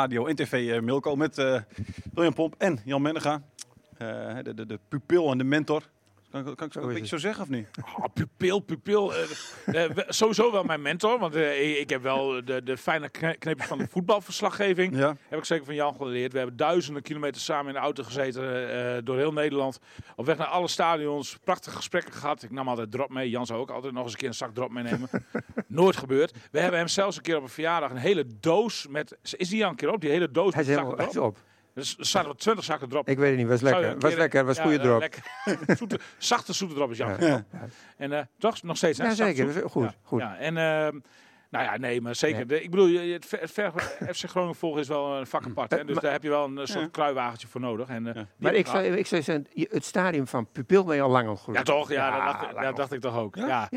Radio en TV eh, Milko met eh, William Pomp en Jan Mennega. Eh, de, de, de pupil en de mentor. Kan, ik- kan ik zo een beetje zo zeggen of niet? Oh, pupil, pupil. eh, eh, sowieso wel mijn mentor. Want eh, ik- heb wel de, de fijne kne- kneepjes van de voetbalverslaggeving. Ja. Heb ik zeker van Jan geleerd. We hebben duizenden kilometers samen in de auto gezeten. door heel Nederland. Op weg naar alle stadions. Prachtige gesprekken gehad. Ik nam altijd drop mee. Jan zou ook altijd nog eens een keer een zak drop meenemen. Nooit gebeurd. We hebben hem zelfs een keer op een verjaardag een hele doos met... Is die al een keer op? Die hele doos Hij is helemaal op. Dus er zaten twintig zakken drop. Ik weet het niet, was lekker. Was lekker, was ja, goede drop. lekker. Zoete, zachte zoete drop is Jan. Ja. En eh, toch nog steeds, hè? Ja, zeker. Goed, goed. Ja, en ehm, nou ja, nee, maar zeker. Ik bedoel, je- het, ver- FC Groningen volgen is wel een vak apart. Hè? Dus maar- daar heb je wel een eh, soort Ja. kruiwagentje voor nodig. En, eh, Maar ik zou, ik zou zeggen, je- het stadium van pupil ben je al lang ontgroeid. Ja, toch? Ja, dat, dacht, ik- lang dat dacht ik toch ook. Ja.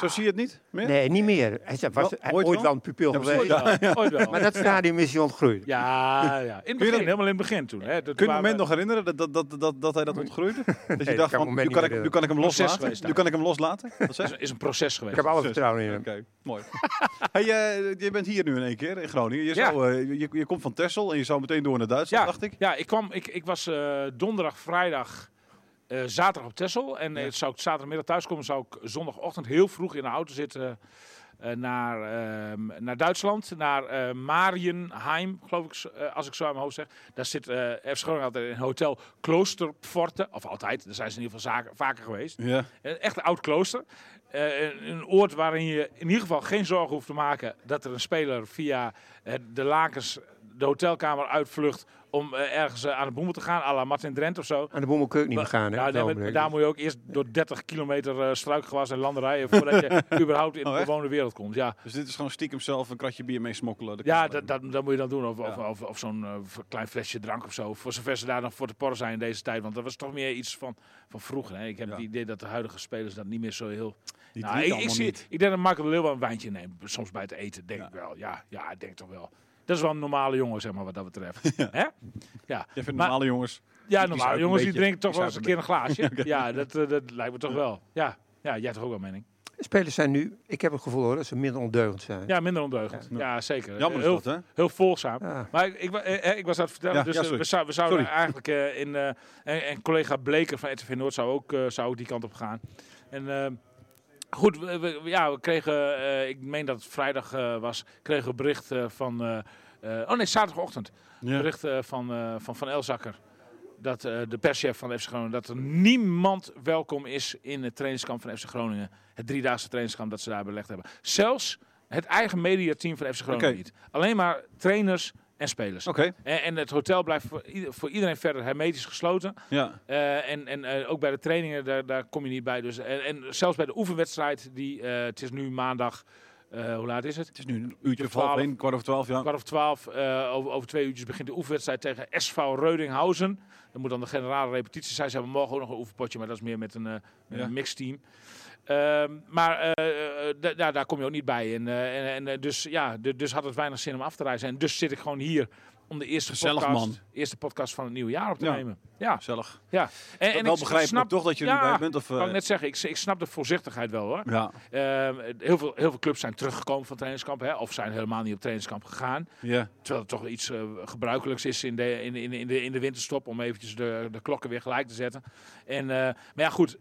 Zo zie je het niet meer? Nee, niet meer. Hij zei, was hij ooit ooit, wel? een pupil geweest. Ooit wel. Ooit wel. Maar dat stadium is hij ontgroeid. Ja, ja. In het je begin, helemaal in het begin toen. Hè? Dat Kun je het moment we- nog herinneren dat, dat, dat, dat, dat hij dat ontgroeide? Dat je dacht van, nu kan, ik, hem loslaten. Nu kan ik hem loslaten. Dat is, een proces geweest. Ik heb alle vertrouwen in hem. Oké, mooi. Hey, eh, je bent hier nu in één keer in Groningen. Je, Ja. zou, eh, je, je komt van Texel en je zou meteen door naar Duitsland, Ja, dacht ik. ja ik, kwam, ik, ik was eh, donderdag, vrijdag, zaterdag op Texel. En eh, zou ik zaterdagmiddag thuiskomen, zou ik zondagochtend heel vroeg in de auto zitten naar, ehm, naar Duitsland. Naar eh Marienheim, geloof ik, eh, als ik zo aan mijn hoofd zeg. Daar zit eh FC Groningen altijd in een hotel Kloosterpforte. Of altijd, daar zijn ze in ieder geval zaken, vaker geweest. Ja. Een echt een oud klooster. Eh, een, een oord waarin je in ieder geval geen zorgen hoeft te maken dat er een speler via eh, de lakens de hotelkamer uitvlucht om eh, ergens eh, aan de boemel te gaan, à la Martin Drent of zo. Aan de boemel kun je ook niet meer gaan. Hè, nee, maar daar moet je ook eerst door 30 kilometer eh, struikgewas en landerijen voordat je überhaupt in de Oh, bewoonde wereld komt. Ja, Dus dit is gewoon stiekem zelf een kratje bier mee smokkelen. Dat ja dat, dat, dat moet je dan doen. Of, of, Ja. of, of zo'n klein flesje drank of zo. Voor zover ze daar nog voor te porren zijn in deze tijd. Want dat was toch meer iets van, van vroeger. Hè. Ik heb Ja. het idee dat de huidige spelers dat niet meer zo heel... Nou, ik, ik, allemaal zie, niet. ik denk dat Marco de Leeuw wel een wijntje neemt. Soms bij het eten, denk Ja. ik wel. Ja, ja, ik denk toch wel. Dat is wel een normale jongen, zeg maar, wat dat betreft. Hè? Ja, Jij vindt Maar- normale jongens. ja normale jongens die drinken toch wel eens een keer een glaasje. Ja, dat, eh, dat lijkt me toch wel. Ja. ja, jij hebt toch ook wel mening? Spelers zijn nu, ik heb het gevoel hoor, dat ze minder ondeugend zijn. Ja, minder ondeugend. Ja. Ja, zeker. Jammer is heel, dat, hè? heel volgzaam. Ja. Maar ik, ik, eh, eh, ik was aan het vertellen, Ja, dus ja, sorry. we, zou, we zouden Sorry. eigenlijk eh, in... eh, en, en collega Bleker van RTV Noord zou ook, eh, zou ook die kant op gaan. En goed, we, we- ja, we kregen, eh, ik meen dat het vrijdag eh, was, kregen we bericht eh, van... oh nee, zaterdagochtend. Ja. Bericht van, van Van Elzakker. Dat de perschef van FC Groningen, dat er niemand welkom is in het trainingskamp van FC Groningen. Het driedaagse trainingskamp dat ze daar belegd hebben. Zelfs het eigen mediateam van FC Groningen niet. Alleen maar trainers en spelers. Oké, En, en het hotel blijft voor, ieder- voor iedereen verder hermetisch gesloten. ja. Eh, en en eh, ook bij de trainingen, daar, daar kom je niet bij. Dus, en, en zelfs bij de oefenwedstrijd, die, eh, het is nu maandag, hoe laat is het? Het is nu een uurtje of Twaalf. half één, kwart over twaalf, ja. kwart over twaalf, over, over twee uurtjes begint de oefenwedstrijd tegen SV Reudinghausen. Dat moet dan de generale repetitie zijn. Ze hebben morgen ook nog een oefenpotje, maar dat is meer met een, Ja. een mixteam. Ehm, maar eh, eh, da- daar- kom je ook niet bij. En, eh, en, en, eh, dus ja, du- dus had het weinig zin om af te reizen. En dus zit ik gewoon hier om de eerste Gezellig, podcast, man. eerste podcast van het nieuwe jaar op te Ja. nemen. Ja, Gezellig. ja. En, en wel ik begrijpelijk snap toch dat je er ja, bij bent? Of, Ik wou eh, net zeggen, ik, ik snap de voorzichtigheid wel hoor. ja. Ehm, heel, veel, heel veel clubs zijn teruggekomen van trainingskamp, hè, of zijn helemaal niet op trainingskamp gegaan. ja. Terwijl het toch iets eh, gebruikelijks is in de, in, in, in, de, in de winterstop om eventjes de, de klokken weer gelijk te zetten. En, eh, maar ja, goed,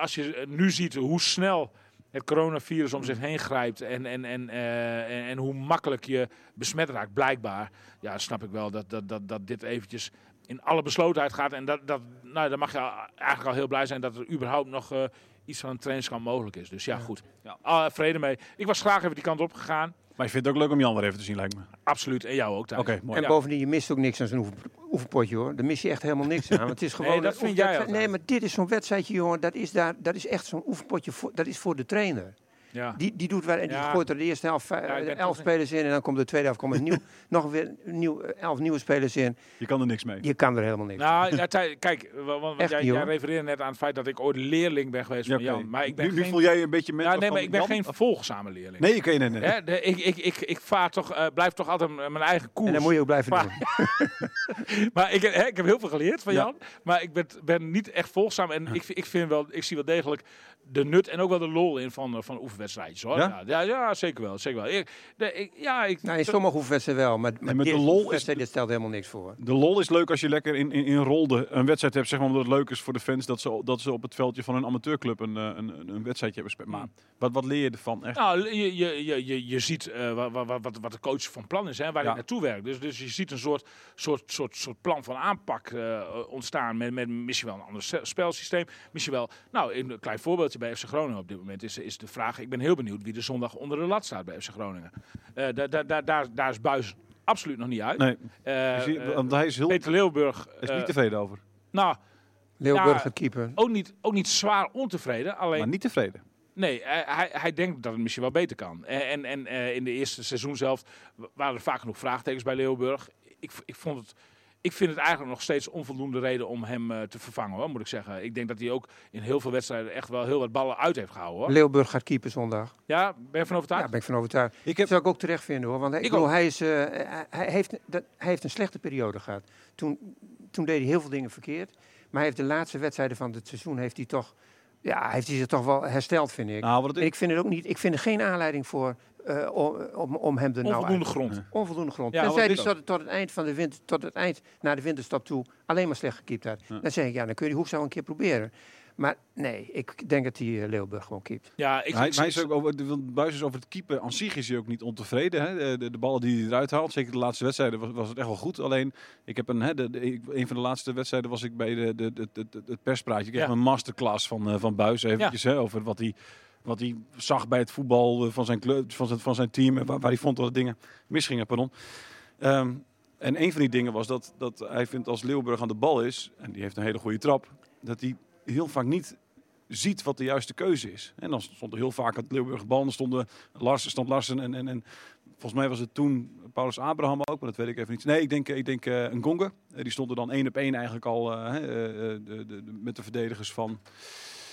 als je nu ziet hoe snel het coronavirus om zich heen grijpt en, en, en, eh, en, en hoe makkelijk je besmet raakt, blijkbaar, ja, snap ik wel dat, dat, dat, dat dit eventjes in alle beslotenheid gaat. En dat, dat, nou, dan mag je eigenlijk al heel blij zijn dat er überhaupt nog eh, iets van een trainingskamp mogelijk is. Dus ja, goed. Ja. Ah, vrede mee. Ik was graag even die kant op gegaan. Maar je vindt het ook leuk om Jan weer even te zien, lijkt me. Absoluut. En jou ook. Oké, mooi. En bovendien, je mist ook niks aan zo'n oefen, oefenpotje hoor. Daar mis je echt helemaal niks aan. Want het is gewoon Nee, dat vind jij. Nee, maar dit is zo'n wedstrijdje, jongen. Dat is, daar, dat is echt zo'n oefenpotje. Voor, dat is voor de trainer. Ja. Die, die doet waar en die Ja. gooit er de eerste helft Ja, ik elf toch- spelers in. En dan komt de tweede helft komen er nieuw, nog weer nieuw, eh, elf nieuwe spelers in. Je kan er niks mee. Je kan er helemaal niks. Nou, ja, kijk, wa- want, want Echt jij, hoor. refereerde net aan het feit dat ik ooit leerling ben geweest Ja, van. Jan. Maar ik ben nu, voel jij je een beetje met ja, nee, maar ik ben Jan? geen volgzame leerling. Nee, oké, nee, nee. De, ik, ik, ik, ik vaar toch, eh, blijf toch altijd mijn eigen koers. en dan moet je ook blijven Maar- doen. Maar ik, hè, ik heb heel veel geleerd van Ja. Jan. Maar ik ben, ben niet echt volgzaam. En ik, ik, vind wel, ik zie wel degelijk de nut en ook wel de lol in van, eh, van oefenwedstrijdjes. Hoor. Ja? Ja? Ja, zeker wel. Zeker wel. Ik, de, ik, ja, ik, Nou, in sommige oefenwedstrijden wel. Maar, maar met de lol is- dit stelt helemaal niks voor. De lol is leuk als je lekker in, in, in rolde een wedstrijd hebt. Zeg maar, omdat het leuk is voor de fans dat ze, dat ze op het veldje van een amateurclub een, eh, een, een, een wedstrijdje hebben gespeeld. Maar wat, wat leer je ervan? Echt? Nou, je, je, je, je, je ziet eh, wa- wa- wa- wat, wat de coach van plan is, hè, waar Ja. hij naartoe werkt. Dus, dus je ziet een soort, soort, soort, soort plan van aanpak eh, ontstaan met, met misschien wel een ander spelsysteem. Misschien wel, nou, een klein bij FC Groningen op dit moment is, is de vraag, ik ben heel benieuwd wie er zondag onder de lat staat bij FC Groningen. Eh daar daar daar daar, daar is Buis absoluut nog niet uit. Nee, Eh, ziet- eh, want hij is, heel, Peter Leeuwburg, is eh, niet tevreden over. nou, Leeuwburg, Ja, de keeper. ook niet, ook niet zwaar ontevreden, alleen... Maar niet tevreden. Nee, hij, hij, denkt dat het misschien wel beter kan. En, en, en eh, in de eerste seizoen zelf waren er vaak genoeg vraagtekens bij Leeuwburg. Ik, ik, vond het, ik vind het eigenlijk nog steeds onvoldoende reden om hem eh, te vervangen, hoor, moet ik zeggen. Ik denk dat hij ook in heel veel wedstrijden echt wel heel wat ballen uit heeft gehouden. Hoor. Leeuwburg gaat keeper zondag. Ja, ben je van Ja, overtuigd? daar ben ik van overtuigd. Ik heb, Dat zou ik ook terecht vinden hoor. Want hij, ik Ik bedoel, hij, is, eh, hij, heeft, dat, hij heeft een slechte periode gehad. Toen, toen deed hij heel veel dingen verkeerd. Maar hij heeft de laatste wedstrijden van het seizoen heeft hij toch, ja, heeft hij zich toch wel hersteld, vind ik. nou, wat het En ik vind het ook niet. Ik vind er geen aanleiding voor eh, om, om, om hem er nou Onvoldoende uit- grond. onvoldoende grond. Ja, Tenzij hij dit tot, tot het eind van de winter, tot het eind naar de winterstop toe alleen maar slecht gekiept had. Ja. Dan zeg ik ja, dan kun je die hoefstal een keer proberen. Maar nee, ik denk dat hij eh, Leeuwburg gewoon kiept. Ja, ik, hij, is ook over, de Buis is over het keeper aan zich is hij ook niet ontevreden. Hè? De, de, de ballen die hij eruit haalt, zeker de laatste wedstrijden, was, was het echt wel goed. Alleen, ik heb een, hè, de, de- ik- een van de laatste wedstrijden was ik bij de, de, de, de- de- het perspraatje. Ik kreeg Ja. een masterclass van, eh, van Buis eventjes hè, over wat hij, wat hij zag bij het voetbal eh, van zijn, club, van zijn, van zijn team. Waar, hij vond dat dingen misgingen. Pardon. Ehm, en een van die dingen was dat, dat hij vindt als Leeuwburg aan de bal is, en die heeft een hele goede trap, dat hij heel vaak niet ziet wat de juiste keuze is. En dan stond er heel vaak het Leeuwburg bal, dan stonden Larsen, stond Larsen en, en, en volgens mij was het toen Paulus Abraham ook, maar dat weet ik even niet. Nee, ik denk, ik denk eh, een Gonge. Eh, die stond er dan één op één eigenlijk al eh, eh, de, de- met de verdedigers van,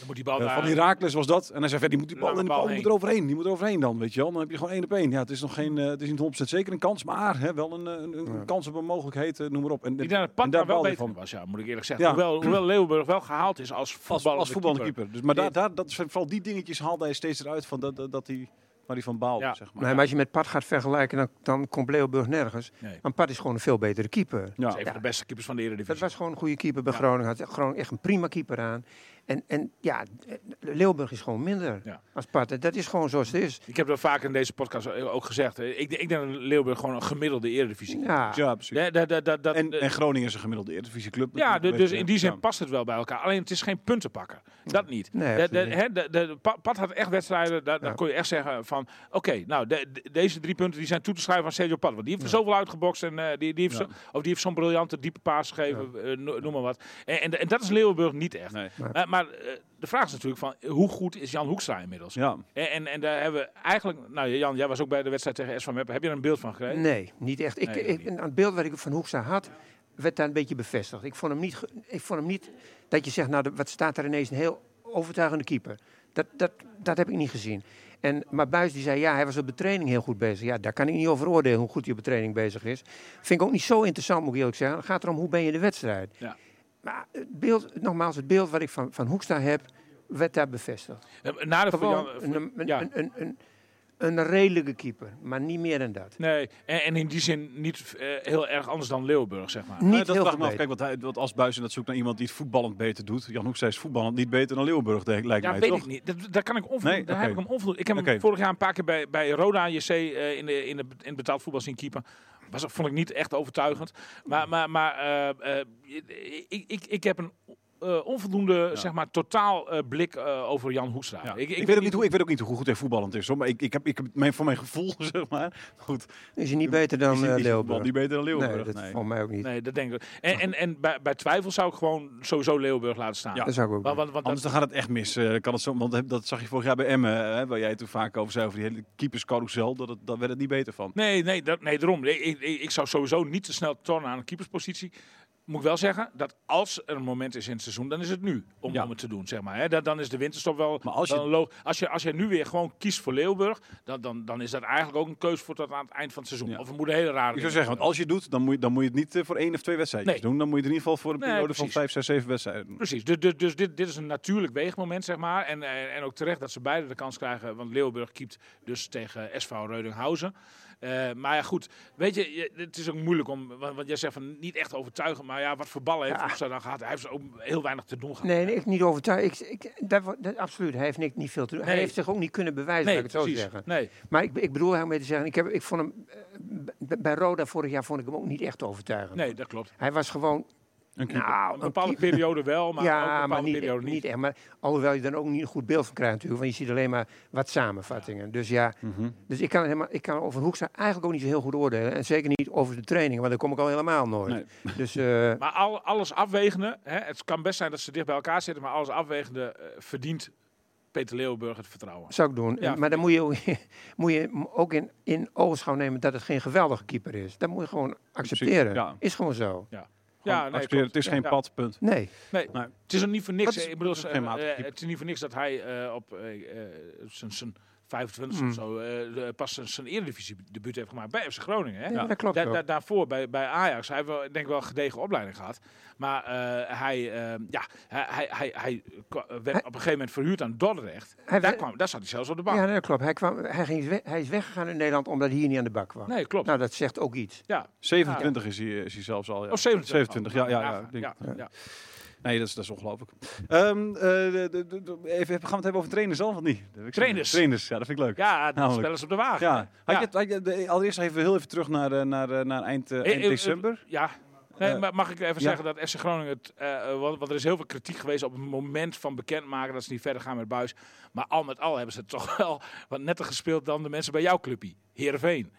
dan moet die bal daar... van Herakles was dat. En hij zei, die moet die bal, en die bal bal moet er overheen. Die moet er overheen dan, weet je wel. Dan heb je gewoon één op één. Ja, het is nog geen, eh, het is niet 100% zeker een kans, maar hè, wel een, eh, een, een Ja. kans op een mogelijkheid, eh, noem maar op. En, ik denk dat wel beter van. was, ja, moet ik eerlijk zeggen. Ja. Hoewel, hoewel Leeuwburg wel gehaald is als Als, voetballende als voetballende keeper. keeper. Dus, maar daar, daar, dat is, vooral die dingetjes haalde hij steeds eruit van dat, dat, dat hij, waar hij van baalde, Ja. zeg maar. Nee, maar als je met Pat gaat vergelijken, dan, dan komt Leeuwburg nergens. Nee. Want Pat is gewoon een veel betere keeper. Ja. Dat is een van de beste keepers van de Dat Eredivisie. was gewoon een goede keeper bij Ja. Groningen. Had gewoon echt een prima keeper aan. En, en ja, Leeuwburg is gewoon minder Ja. als Pat. Dat is gewoon zoals het is. Ik heb dat vaak in deze podcast ook gezegd. Ik, ik denk dat Leeuwburg gewoon een gemiddelde Eredivisie Ja, Ja, precies. Dat, dat, dat, dat, En, en Groningen is een gemiddelde Eredivisieclub. ja, dus in die zin past het wel bij elkaar. Alleen het is geen puntenpakker. Dat niet. Nee, De, de, absoluut niet. hè, de, de, Pa- Pat had echt wedstrijden, daar, daar Ja. kon je echt zeggen van... Oké, nou, de- de- deze drie punten die zijn toe te schrijven aan Sergio Pat. Want die heeft er zoveel uitgebokst en eh, die, die, heeft zo, of die heeft zo'n briljante diepe paas gegeven, eh, no- noem maar wat. En, en, en dat is Leeuwenburg niet echt. Nee. Maar, maar eh, de vraag is natuurlijk van, hoe goed is Jan Hoekstra inmiddels? Ja. En, en, en daar hebben we eigenlijk... Nou, Jan, jij was ook bij de wedstrijd tegen SV Meppen. Heb je er een beeld van gekregen? nee, niet echt. Ik, Nee, ik, niet. het beeld wat ik van Hoekstra had, werd daar een beetje bevestigd. Ik vond hem niet, ik vond hem niet dat je zegt, nou, de- wat staat er ineens een heel overtuigende keeper. Dat, dat, dat heb ik niet gezien. En, maar Buis die zei, ja, hij was op de training heel goed bezig. Ja, daar kan ik niet over oordelen hoe goed hij op de training bezig is. Vind ik ook niet zo interessant, moet ik eerlijk zeggen. Het gaat erom, hoe ben je de wedstrijd? Ja. Maar het beeld, nogmaals, het beeld wat ik van, van Hoekstra heb, werd daar bevestigd. Nadeel voor Gewoon Jan... een, een, ja. een, een, een, redelijke keeper, maar niet meer dan dat. Nee, en, en in die zin niet eh, heel erg anders dan Leeuwburg, zeg maar. Niet Nee, dat heel vraag me af. Kijk, wat, hij, wat als Buis dat zoekt naar iemand die het voetballend beter doet. Jan Hoek zei is voetballend niet beter dan Leeuwburg, denk- lijkt Ja, mij weet toch? ik niet. Dat, daar kan ik onvoldoende. Nee? Daar heb ik hem onvoldoende. Ik heb hem vorig jaar een paar keer bij, bij Roda JC eh, in, de, in, de, in het betaald voetbal zien keeper. Was, vond ik niet echt overtuigend. Maar, maar, maar eh, eh, ik, ik, ik heb een eh, onvoldoende, zeg maar, totaal eh, blik eh, over Jan Hoekstra. Ja. Ik, weet ook niet hoe, ik weet ook niet hoe goed hij voetballend is. Hoor. Maar ik, ik heb, ik heb mijn, voor mijn gevoel, zeg maar. Goed. Is hij niet beter dan is, eh, Leeuwburg? niet beter dan Leeuwburg. Nee, dat nee. vond mij ook niet. Nee, dat denk ik. En, en, en bij, bij twijfel zou ik gewoon sowieso Leeuwburg laten staan. Ja. Dat zou ik ook Want, doen. want, want Anders dat, dan gaat het echt mis. Eh, kan het zo, want dat zag je vorig jaar bij Emmen, hè, waar jij het toen vaak over zei, over die hele keeperscarousel. Dat het, daar werd het niet beter van. Nee, nee, dat, nee daarom. Ik, ik, ik zou sowieso niet te snel tornen aan een keeperspositie. Moet ik wel zeggen dat als er een moment is in het seizoen, dan is het nu om, Ja. om het te doen. Zeg maar, hè. Dan, dan is de winterstop wel. Maar als je- lo- als, je, als je nu weer gewoon kiest voor Leeuwburg, dan, dan, dan is dat eigenlijk ook een keuze voor tot aan het eind van het seizoen. Ja. Of we moeten hele rare. Ik zou zeggen, want als je het doet, dan moet je, dan moet je het niet eh, voor één of twee wedstrijdjes Nee. doen. Dan moet je het in ieder geval voor een Nee, periode van vijf, zes, zeven wedstrijden doen. Precies, dus, dus, dus dit, dit is een natuurlijk weegmoment, zeg maar. En, en, en ook terecht dat ze beide de kans krijgen, want Leeuwburg keept dus tegen SV Reudinghausen. Eh, maar ja, goed, weet je, het is ook moeilijk om, want, jij zegt van niet echt overtuigen, maar ja, wat voor ballen heeft Ja. Hoekstra dan gehad? Hij heeft ook heel weinig te doen gehad. Nee, nee, ik niet overtuigd. Ik, ik, dat, wo- dat, absoluut, hij heeft niet, niet veel te doen. Hij heeft zich ook niet kunnen bewijzen, nee ik het zo precies. zeggen. Nee, Maar ik, ik bedoel mee te zeggen, ik, heb, ik vond hem, eh, bij Roda vorig jaar vond ik hem ook niet echt overtuigend. nee, dat klopt. Hij was gewoon, Een nou, Een bepaalde keeper- periode wel, maar ook een bepaalde maar niet, periode niet. niet. echt. Maar alhoewel je dan ook niet een goed beeld van krijgt natuurlijk, want je ziet alleen maar wat samenvattingen. Dus ja, Mhm. dus ik kan, helemaal, ik kan over Hoekstra eigenlijk ook niet zo heel goed oordelen. En zeker niet over de trainingen, want daar kom ik al helemaal nooit. Nee. Dus eh, Maar al, alles afwegende, hè, het kan best zijn dat ze dicht bij elkaar zitten, maar alles afwegende eh, verdient Peter Leeuwburg het vertrouwen. zou ik doen. Ja, maar dan moet je ook, moet je ook in, in ogenschouw nemen dat het geen geweldige keeper is. Dat moet je gewoon accepteren. ja. Is gewoon zo. Ja, Gewoon nee, accepteren, het is geen Ja. pad, punt. Nee. Nee, Nee. het is er niet voor niks. Dat is- hè. ik bedoel, dat is eh, eh, het is niet voor niks dat hij eh, op eh, eh, zijn- zijn 25 Hmm. of zo eh, de- pas zijn, zijn eredivisie debuut heeft gemaakt bij FC Groningen. Hè? Ja, dat klopt Da- ook. da- daarvoor bij, bij Ajax, hij heeft wel, denk ik wel een gedegen opleiding gehad. Maar eh, hij, eh, ja, hij, hij, hij, hij werd Hij- op een gegeven moment verhuurd aan Dordrecht. Hij daar, kwam, daar zat hij zelfs op de bank. Ja, nee, dat klopt. Hij, kwam, hij, ging hij is weggegaan in Nederland omdat hij hier niet aan de bak kwam. Nee, klopt. Nou, dat zegt ook iets. ja. 27 is, hij, is hij zelfs al. Ja. Oh, 27. 27, ja. ja, ja, ja. Nee, dat is, dat is ongelooflijk. Eh, de- de- de- de- even, gaan we het hebben over trainers zelf of niet? Trainers. Trainers, ja, dat vind ik leuk. Ja, Namelijk. spelen ze op de wagen. Ja. Had je, het- had je, de- allereerst even heel even terug naar, eh, naar, eh, naar eind, eh, Eh, eind eh, december. Ja. Nee, Eh, maar mag ik even ja. zeggen dat FC Groningen het, eh, eh, want, want er is heel veel kritiek geweest op het moment van bekendmaken dat ze niet verder gaan met Buis. Maar al met al hebben ze het toch wel wat netter gespeeld dan de mensen bij jouw clubje, Heerenveen.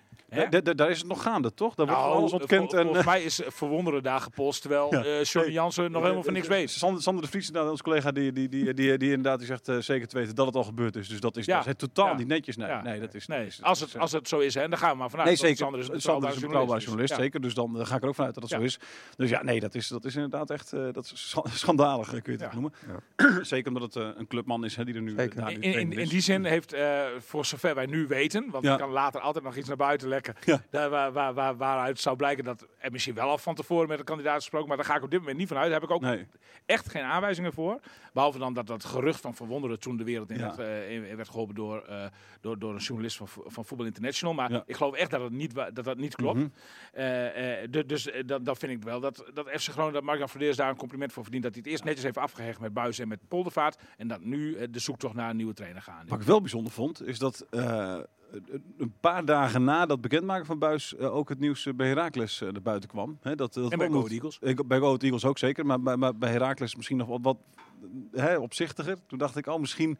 Daar is het nog gaande, toch? Daar wordt Nou, alles ontkend. vol- en, volgens mij is eh, Verwonderen daar gepolst, terwijl Ja. eh Johnny Jansen nog helemaal van niks weet. Sander, Sander de Vries, inderdaad, onze collega, die, die, die, die, die inderdaad die zegt eh, zeker te weten dat het al gebeurd is. Dus dat is, Ja. dat is totaal Ja. niet netjes. Nee, dat is Nee, is- als het, als het zo is, hè, dan gaan we maar vanuit. Nee, zeker. Sander is een betrouwbare dus, journalist, ja. zeker. Dus dan eh, ga ik er ook vanuit dat het Ja. zo is. Dus ja, nee, dat is, dat is inderdaad echt eh, dat is schandalig, eh, kun je het noemen. zeker omdat het eh, een clubman is hè, die er nu, daar In, die zin heeft, eh, voor zover wij nu weten, want er kan later altijd nog iets naar buiten Ja. daar, waar, waar, waar, waaruit zou blijken dat er misschien wel al van tevoren met de kandidaat gesproken, maar daar ga ik op dit moment niet van uit. Daar heb ik ook Nee. echt geen aanwijzingen voor. Behalve dan dat dat gerucht van Verwonderen toen de wereld in, Ja. werd, eh, werd geholpen door, eh, door, door een journalist van, van Voetbal International. Maar Ja. ik geloof echt dat het niet, dat, dat niet klopt. Mhm. Eh, du- dus dat, dat vind ik wel. Dat, dat FC Groningen, dat Mark-Jan Verdeers daar een compliment voor verdient. Dat hij het eerst netjes heeft afgehecht met Buis en met Poldervaart. En dat nu de zoektocht naar een nieuwe trainer gaan. Wat ik wel bijzonder vond, is dat een paar dagen na dat bekendmaken van Buis eh, ook het nieuws eh, bij Heracles eh, naar buiten kwam. Hè, dat, dat En bij Go Eagles. Ik- Bij Go Eagles ook zeker, maar bij, maar bij Heracles misschien nog wat, wat hè, opzichtiger. Toen dacht ik, oh misschien...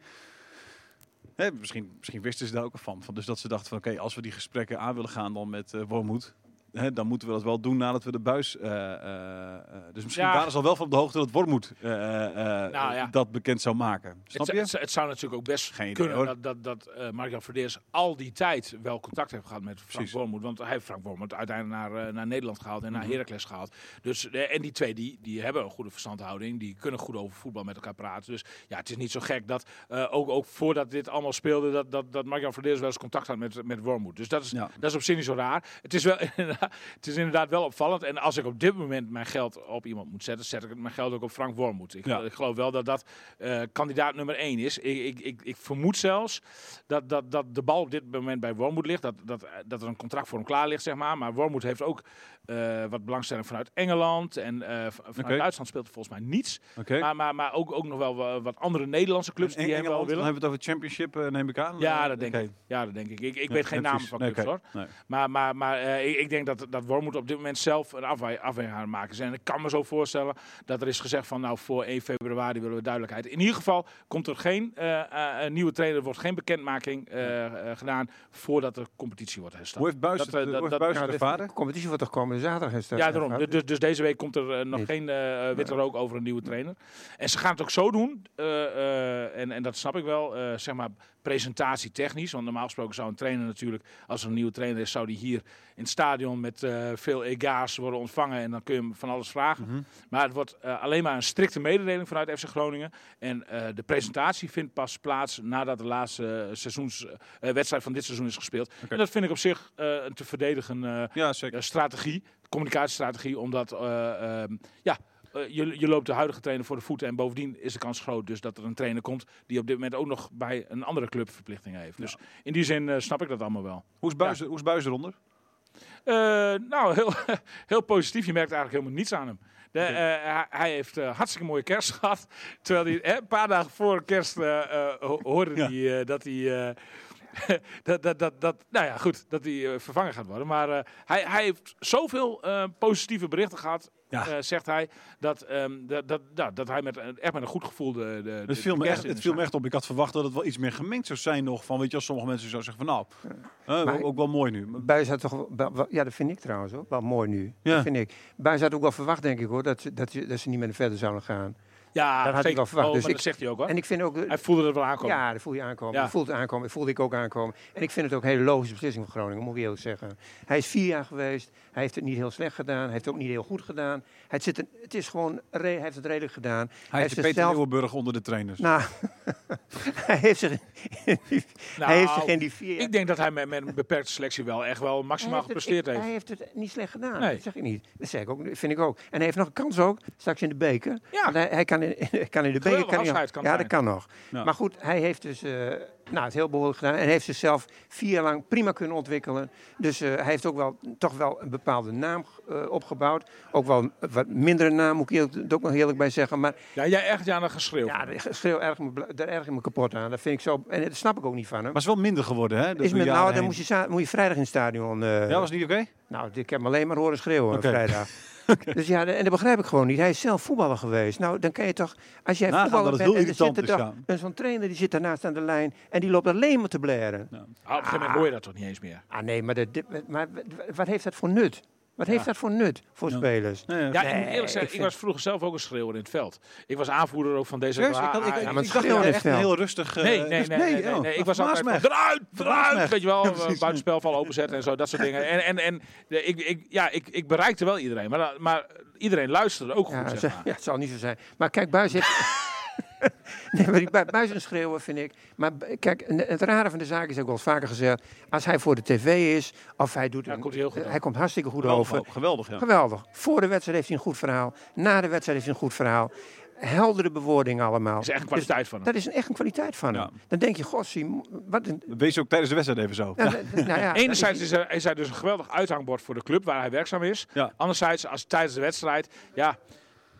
Hè, misschien, misschien wisten ze daar ook al van, van. Dus dat ze dachten van oké, als we die gesprekken aan willen gaan dan met eh Wormoed, hè, dan moeten we dat wel doen nadat we de buis. eh, eh, eh, dus misschien Ja. waren ze al wel van op de hoogte dat Wormoed Nou ja. dat bekend zou maken. Snap Het, je? het, het zou natuurlijk ook best Geen idee, kunnen hoor. dat, dat, dat Mark-Jan Verdeers al die tijd wel contact heeft gehad met Frank. Wormoed. Want hij heeft Frank Wormoed uiteindelijk naar, naar Nederland gehaald en Mhm. naar Heracles gehaald. Dus, en die twee die, die hebben een goede verstandhouding. Die kunnen goed over voetbal met elkaar praten. Dus ja, het is niet zo gek dat ook, ook voordat dit allemaal speelde, dat, dat, dat Mark-Jan Verdeers wel eens contact had met, met Wormoed. Dus dat is, Ja. dat is op zich niet zo raar. Het is, wel, het is inderdaad wel opvallend. En als ik op dit moment mijn geld op iemand moet zetten, zet ik mijn geld ook op Frank Wormoed. Ik, Ja. ik geloof wel dat dat eh, kandidaat nummer één is. Ik, ik, ik, ik vermoed zelfs dat, dat, dat de bal op dit moment bij Wormoed ligt. Dat, dat, dat er een contract voor hem klaar ligt, zeg maar. Maar Wormoed heeft ook eh, wat belangstelling vanuit Engeland. En eh, vanuit. Duitsland speelt er volgens mij niets. Maar, maar, maar ook, ook nog wel wa- wat andere Nederlandse clubs En die hem wel Engeland, dan willen. hebben we het over Championship, eh, neem ik aan. Ja, Eh, dat denk ik. Ja, dat denk ik. Ik, ik Ja, weet geen namen van clubs hoor. Nee. Maar, maar, maar eh, ik, ik denk dat, dat Wormoed op dit moment zelf een afweging aan het maken is. En ik kan me zo voorstellen dat er is gezegd van nou voor 1 februari willen we duidelijkheid. In ieder geval komt er geen eh, eh, nieuwe trainer, er wordt geen bekendmaking eh, gedaan voordat de competitie wordt hersteld. Hoe heeft Buis Dat, dat- dat- Buis de ervaren? competitie wordt toch komende zaterdag hersteld? Ja, daarom. Fout? Dus, dus deze week komt er nog geen eh witte rook over een nieuwe trainer. En ze gaan het ook zo doen, eh, eh, en, en dat snap ik wel, eh, zeg maar presentatietechnisch. Want normaal gesproken zou een trainer natuurlijk, als er een nieuwe trainer is, zou die hier in het stadion met eh, veel ega's worden ontvangen. En dan kun je hem van alles vragen. Mhm. Maar het wordt eh, alleen maar een strikte mededeling vanuit FC Groningen. En eh, de presentatie vindt pas plaats nadat de laatste eh, seizoens, eh, wedstrijd van dit seizoen is gespeeld. En dat vind ik op zich een te verdedigen Ja, strategie, communicatiestrategie, omdat eh, ehm, ja, eh, je, je loopt de huidige trainer voor de voeten en bovendien is de kans groot dus dat er een trainer komt die op dit moment ook nog bij een andere club verplichtingen heeft. Dus in die zin eh, snap ik dat allemaal wel. Hoe is Buis, hoe is Buis eronder? Eh, nou, heel, heel positief. Je merkt eigenlijk helemaal niets aan hem. De, hij- heeft eh, hartstikke mooie kerst gehad. Terwijl hij eh, een paar dagen voor kerst ho- hoorde Ja. hij dat hij. dat, dat, dat, dat, nou ja, goed, dat hij vervangen gaat worden. Maar hij, hij heeft zoveel positieve berichten gehad, Ja. eh, zegt hij, dat, ehm, dat, dat, nou, dat hij met, een- echt met een goed gevoel de, de, Het de viel, me echt, het viel me echt op. Ik had verwacht dat het wel iets meer gemengd zou zijn nog. Van, weet je, als sommige mensen zo zeggen van nou, eh, Maar- ook, ook wel mooi nu. Buis had toch ja, dat vind ik trouwens ook wel mooi nu. Ja. Dat vind ik. Buis had ook wel verwacht, denk ik hoor, dat, ze- dat, ze- dat ze niet meer verder zouden gaan. Ja, dat had ik wel verwacht. Oh, Dus ik- dat zegt hij ook hoor. En ik vind ook. eh, Hij voelde het wel aankomen. Ja, dat voel je aankomen. Ja. Dat voelt het aankomen. Dat voelde ik ook aankomen. En ik vind het ook een hele logische beslissing van Groningen, moet ik eerlijk zeggen. Hij is vier jaar geweest. Hij heeft het niet heel slecht gedaan. Hij heeft het ook niet heel goed gedaan. Het, zit een, het is gewoon, re- hij heeft het redelijk gedaan. hij is de Peter Leeuwenburg onder de trainers. Nou, hij heeft zich in die, Nou, hij heeft zich in die vier jaar... Ik denk dat hij met, met een beperkte selectie wel echt wel maximaal Hij heeft gepresteerd het, heeft. Hij heeft het niet slecht gedaan. Nee. Dat zeg ik niet. Dat zeg ik ook, vind ik ook. En hij heeft nog een kans ook, straks in de beker. Ja. Want hij, hij kan, in, hij kan in de beker... Kan hij, afscheid kan ja, dat kan nog. Ja. Maar goed, hij heeft dus eh, nou, het heel behoorlijk gedaan. En heeft zichzelf vier jaar lang prima kunnen ontwikkelen. Dus eh, hij heeft ook wel, toch wel een bepaalde naam eh, opgebouwd. Ook wel een wat mindere naam, moet ik eerlijk- er ook nog eerlijk bij zeggen. Maar Ja, jij echt aan een geschreeuw. ja, daar schreeuw erg daar erg ik me kapot aan. Dat vind ik zo... En dat snap ik ook niet van hem. Maar het is wel minder geworden, hè? Is met, nou, dan moet je, moet je vrijdag in het stadion... eh, Ja, was het niet oké? nou, ik heb hem alleen maar horen schreeuwen vrijdag. Dus ja, en dat begrijp ik gewoon niet. Hij is zelf voetballer geweest. Nou, dan kan je toch, als jij Nagaan voetballer bent, en er zit er toch een zo'n trainer die zit daarnaast aan de lijn en die loopt alleen maar te blaren. Ah, op een gegeven moment hoor je dat toch niet eens meer. Ah nee, maar, dat, dit- maar wat heeft dat voor nut? Wat heeft dat voor nut voor Ja. spelers? Ja. Ja, ik moet eerlijk zeggen, ik, vind- was vroeger zelf ook een schreeuwer in het veld. Ik was aanvoerder ook van deze... Serieus? Ik, had, ik, ik, ja, dacht echt een wel- heel rustig... eh, Nee, nee, nee, nee, nee, nee, oh, nee. Ik was altijd van eruit, eruit, weet je wel, Ja, eh, precies. buitenspelval openzetten en zo, dat soort dingen. En, en, en de, ik, ik, ja, ik, ik bereikte wel iedereen, maar, maar iedereen luisterde ook goed, Ja, zeg ze- maar. ja, het zal niet zo zijn. Maar kijk, Buis heeft... nee, maar die Bu- Buis een schreeuwen vind ik. Maar kijk, het rare van de zaak is ook wel eens vaker gezegd. Als hij voor de tv is, of hij doet... Ja, een- komt hij heel goed hij komt hartstikke goed Geweldig, over. geweldig, ja. Geweldig. Voor de wedstrijd heeft hij een goed verhaal. Na de wedstrijd heeft hij een goed verhaal. Heldere bewoording allemaal. Dat is echt een Dus kwaliteit van hem. dat is een, echt een kwaliteit van Ja. hem. Dan denk je, gossie, wat een... Wees ook tijdens de wedstrijd even zo. Nou, nou ja, dat Enerzijds is- is hij, is hij dus een geweldig uithangbord voor de club waar hij werkzaam is. Ja. Anderzijds, als tijdens de wedstrijd, ja,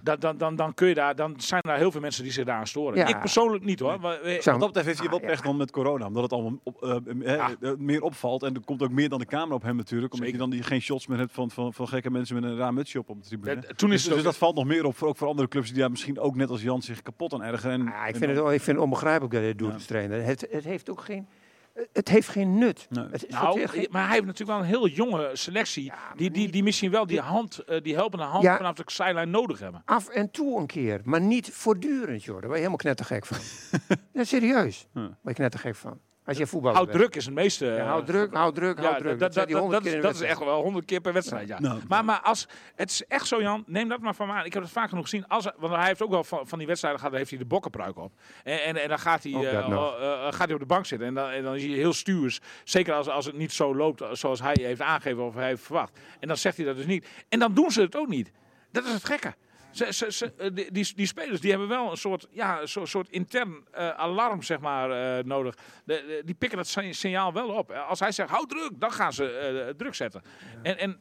dan, dan, dan, dan, kun je daar, dan zijn er heel veel mensen die zich daar aan storen. Ja. Ik persoonlijk niet hoor. Maar, eh, Wat dat betreft heeft hij wel Ah, pech dan met corona. Omdat het allemaal op, eh, eh, Ja. meer opvalt. En er komt ook meer dan de camera op hem natuurlijk. Omdat Zeker. je dan die, geen shots meer hebt van, van, van gekke mensen met een raar mutsje op op de tribune. Ja, toen is dus, het dus ook- dat valt nog meer op. Voor, ook voor andere clubs die daar misschien ook net als Jan zich kapot aan ergeren. En, Ah, ik, en vind het, ik vind het onbegrijpelijk dat hij het doet Ja. als trainer. Het, het heeft ook geen... het heeft geen nut. Nee. Het, het Nou, geen- maar hij heeft natuurlijk wel een heel jonge selectie. die, die, die misschien wel die, hand, eh, die helpende hand Ja. vanaf de zijlijn nodig hebben. af en toe een keer, maar niet voortdurend, joh. Daar word je helemaal knettergek van. ja, serieus. Daar word je knettergek van. Als je voetballer Houd bent. druk is het meeste. Ja, eh, houd druk, houd druk, houd druk. dat, dat, dat, 100 is, keer in de dat is echt wel honderd keer per wedstrijd. Ja. Nou, maar, maar als, het is echt zo, Jan, neem dat maar van me aan. Ik heb het vaak genoeg gezien. Als, want hij heeft ook wel van, van die wedstrijden gehad, daar heeft hij de bokkenpruik op. En, en, en dan gaat hij, eh, eh, eh, gaat hij op de bank zitten. En dan, en dan is hij heel stuurs. Zeker als, als het niet zo loopt zoals hij heeft aangegeven of hij heeft verwacht. En dan zegt hij dat dus niet. En dan doen ze het ook niet. Dat is het gekke. Ze, ze, ze, eh, die, die, die spelers die hebben wel een soort, ja, een soort, soort intern eh, alarm zeg maar, eh, nodig. De, de- die pikken dat sign- signaal wel op. Als hij zegt, hou druk, dan gaan ze druk zetten. En, en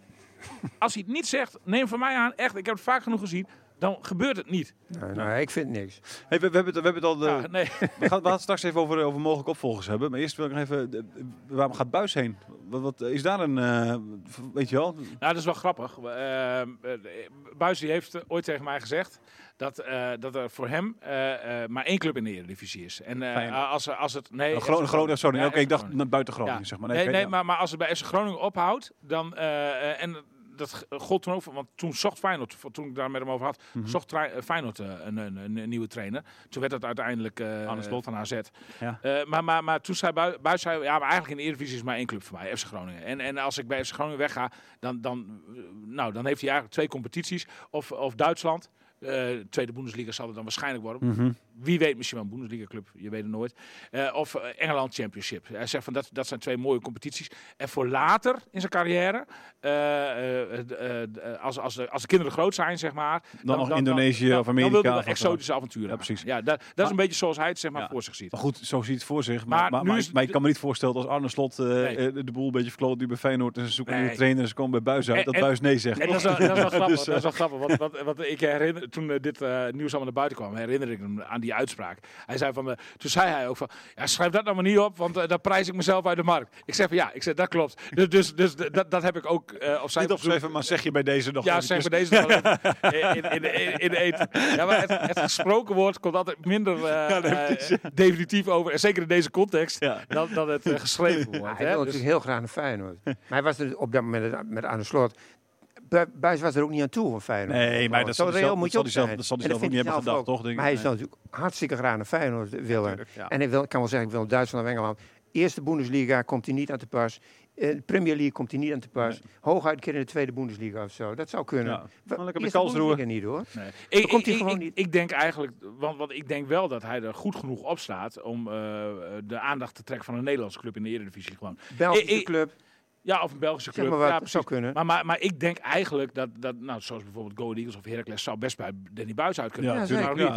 als hij het niet zegt, neem van mij aan, echt, ik heb het vaak genoeg gezien, dan gebeurt het niet. Nee, nee, ik vind niks. Hey, we, we hebben het, we hebben het al. eh, Ja, nee. we, gaan, we gaan het straks even over, over mogelijke opvolgers hebben. Maar eerst wil ik nog even. de- waar gaat Buis heen? Wat, wat, is daar een. eh, weet je wel? Nou, dat is wel grappig. Uh, Buis die heeft eh, ooit tegen mij gezegd dat, eh, dat er voor hem eh, eh, maar één club in de Eredivisie is. En eh, als, als het... Nee, Oh, Groningen, Groningen, sorry. Ja, Oké, ik dacht buiten Groningen, Ja. zeg maar. Nee, nee, ja. maar, maar als het bij FC Groningen ophoudt, dan... eh, eh, en dat gold toen ook, want toen zocht Feyenoord, toen ik daar met hem over had, Mhm. zocht eh, Feyenoord eh, een, een, een, een nieuwe trainer. Toen werd dat uiteindelijk eh, Arne Slot. van AZ. Ja. Maar, maar, maar toen zei Bui- Buis, zei, ja, maar eigenlijk in de Eredivisie is maar één club voor mij, FC Groningen. En, en als ik bij FC Groningen wegga, dan, dan, nou, dan heeft hij eigenlijk twee competities. Of, of Duitsland, tweede Bundesliga zal het dan waarschijnlijk worden. Mhm. Wie weet, misschien wel een Bundesliga-club, je weet het nooit. Eh, of eh, Engeland Championship. Hij zegt van dat, dat zijn twee mooie competities. En voor later in zijn carrière, eh, als, als, de, als de kinderen groot zijn, zeg maar. nog Indonesië of Dan Amerika wil hij wat exotische avonturen. Ja, precies. Ja, dat, dat is een beetje zoals hij het zeg maar Ja. voor zich ziet. Maar goed, zo ziet het voor zich. Maar, Maar maar, maar, ik kan me niet voorstellen als Arne Slot Nee. de boel een beetje verkloot nu bij Feyenoord en ze zoeken een Nee. nieuwe trainer en ze komen bij Buis uit, En- dat en- Buis nee zegt. En dat is wel, dat is wel grappig. Dus, dat is wel grappig want, want, want ik herinner, toen dit nieuws allemaal naar buiten kwam, herinner ik hem aan die uitspraak. Hij zei van, eh, toen zei hij ook van, ja, schrijf dat nou maar niet op, want eh, dan prijs ik mezelf uit de markt. Ik zeg van, ja, ik zeg, dat klopt. Dus, dus, dus dat, dat heb ik ook eh op zijn niet opschrijven, maar zeg je bij deze nog Ja, zeg maar deze nog even in, in, in, in de eten. Ja, maar het, het gesproken woord komt altijd minder definitief over. En zeker in deze context. Ja. Dan, dan het geschreven Ja, woord. hij hè. wil Dus- natuurlijk heel graag naar Feyenoord. maar hij was er op dat moment met Arne Slot. Bu- Buis was er ook niet aan toe van Feyenoord. Nee, maar dat zal hij zelf- moet dat je dat zal hij zelf ook niet hebben gedacht, toch, denk ik? Maar hij Nee. zou natuurlijk hartstikke graag naar Feyenoord willen. ja. En hij wil, kan wel zeggen, ik wil Duitsland of Engeland. Eerste Bundesliga komt hij niet aan te pas. Eh, De Premier League komt hij niet aan te pas. Hooguit een keer in de tweede Bundesliga of zo. Dat zou kunnen. Ja. Maar lekker bij Karlsruhe. Niet hoor. Nee. Ik, komt hij ik, gewoon ik, niet. ik denk eigenlijk, want, want ik denk wel dat hij er goed genoeg op staat om eh, de aandacht te trekken van een Nederlandse club in de Eredivisie gewoon. Belgische Ik- ik- club. Ja, of een Belgische Zeg club. maar ja, zou kunnen. Maar, maar, maar ik denk eigenlijk dat, dat nou, zoals bijvoorbeeld Go Eagles of Heracles zou best bij Danny Buis uit kunnen. Ja, niet,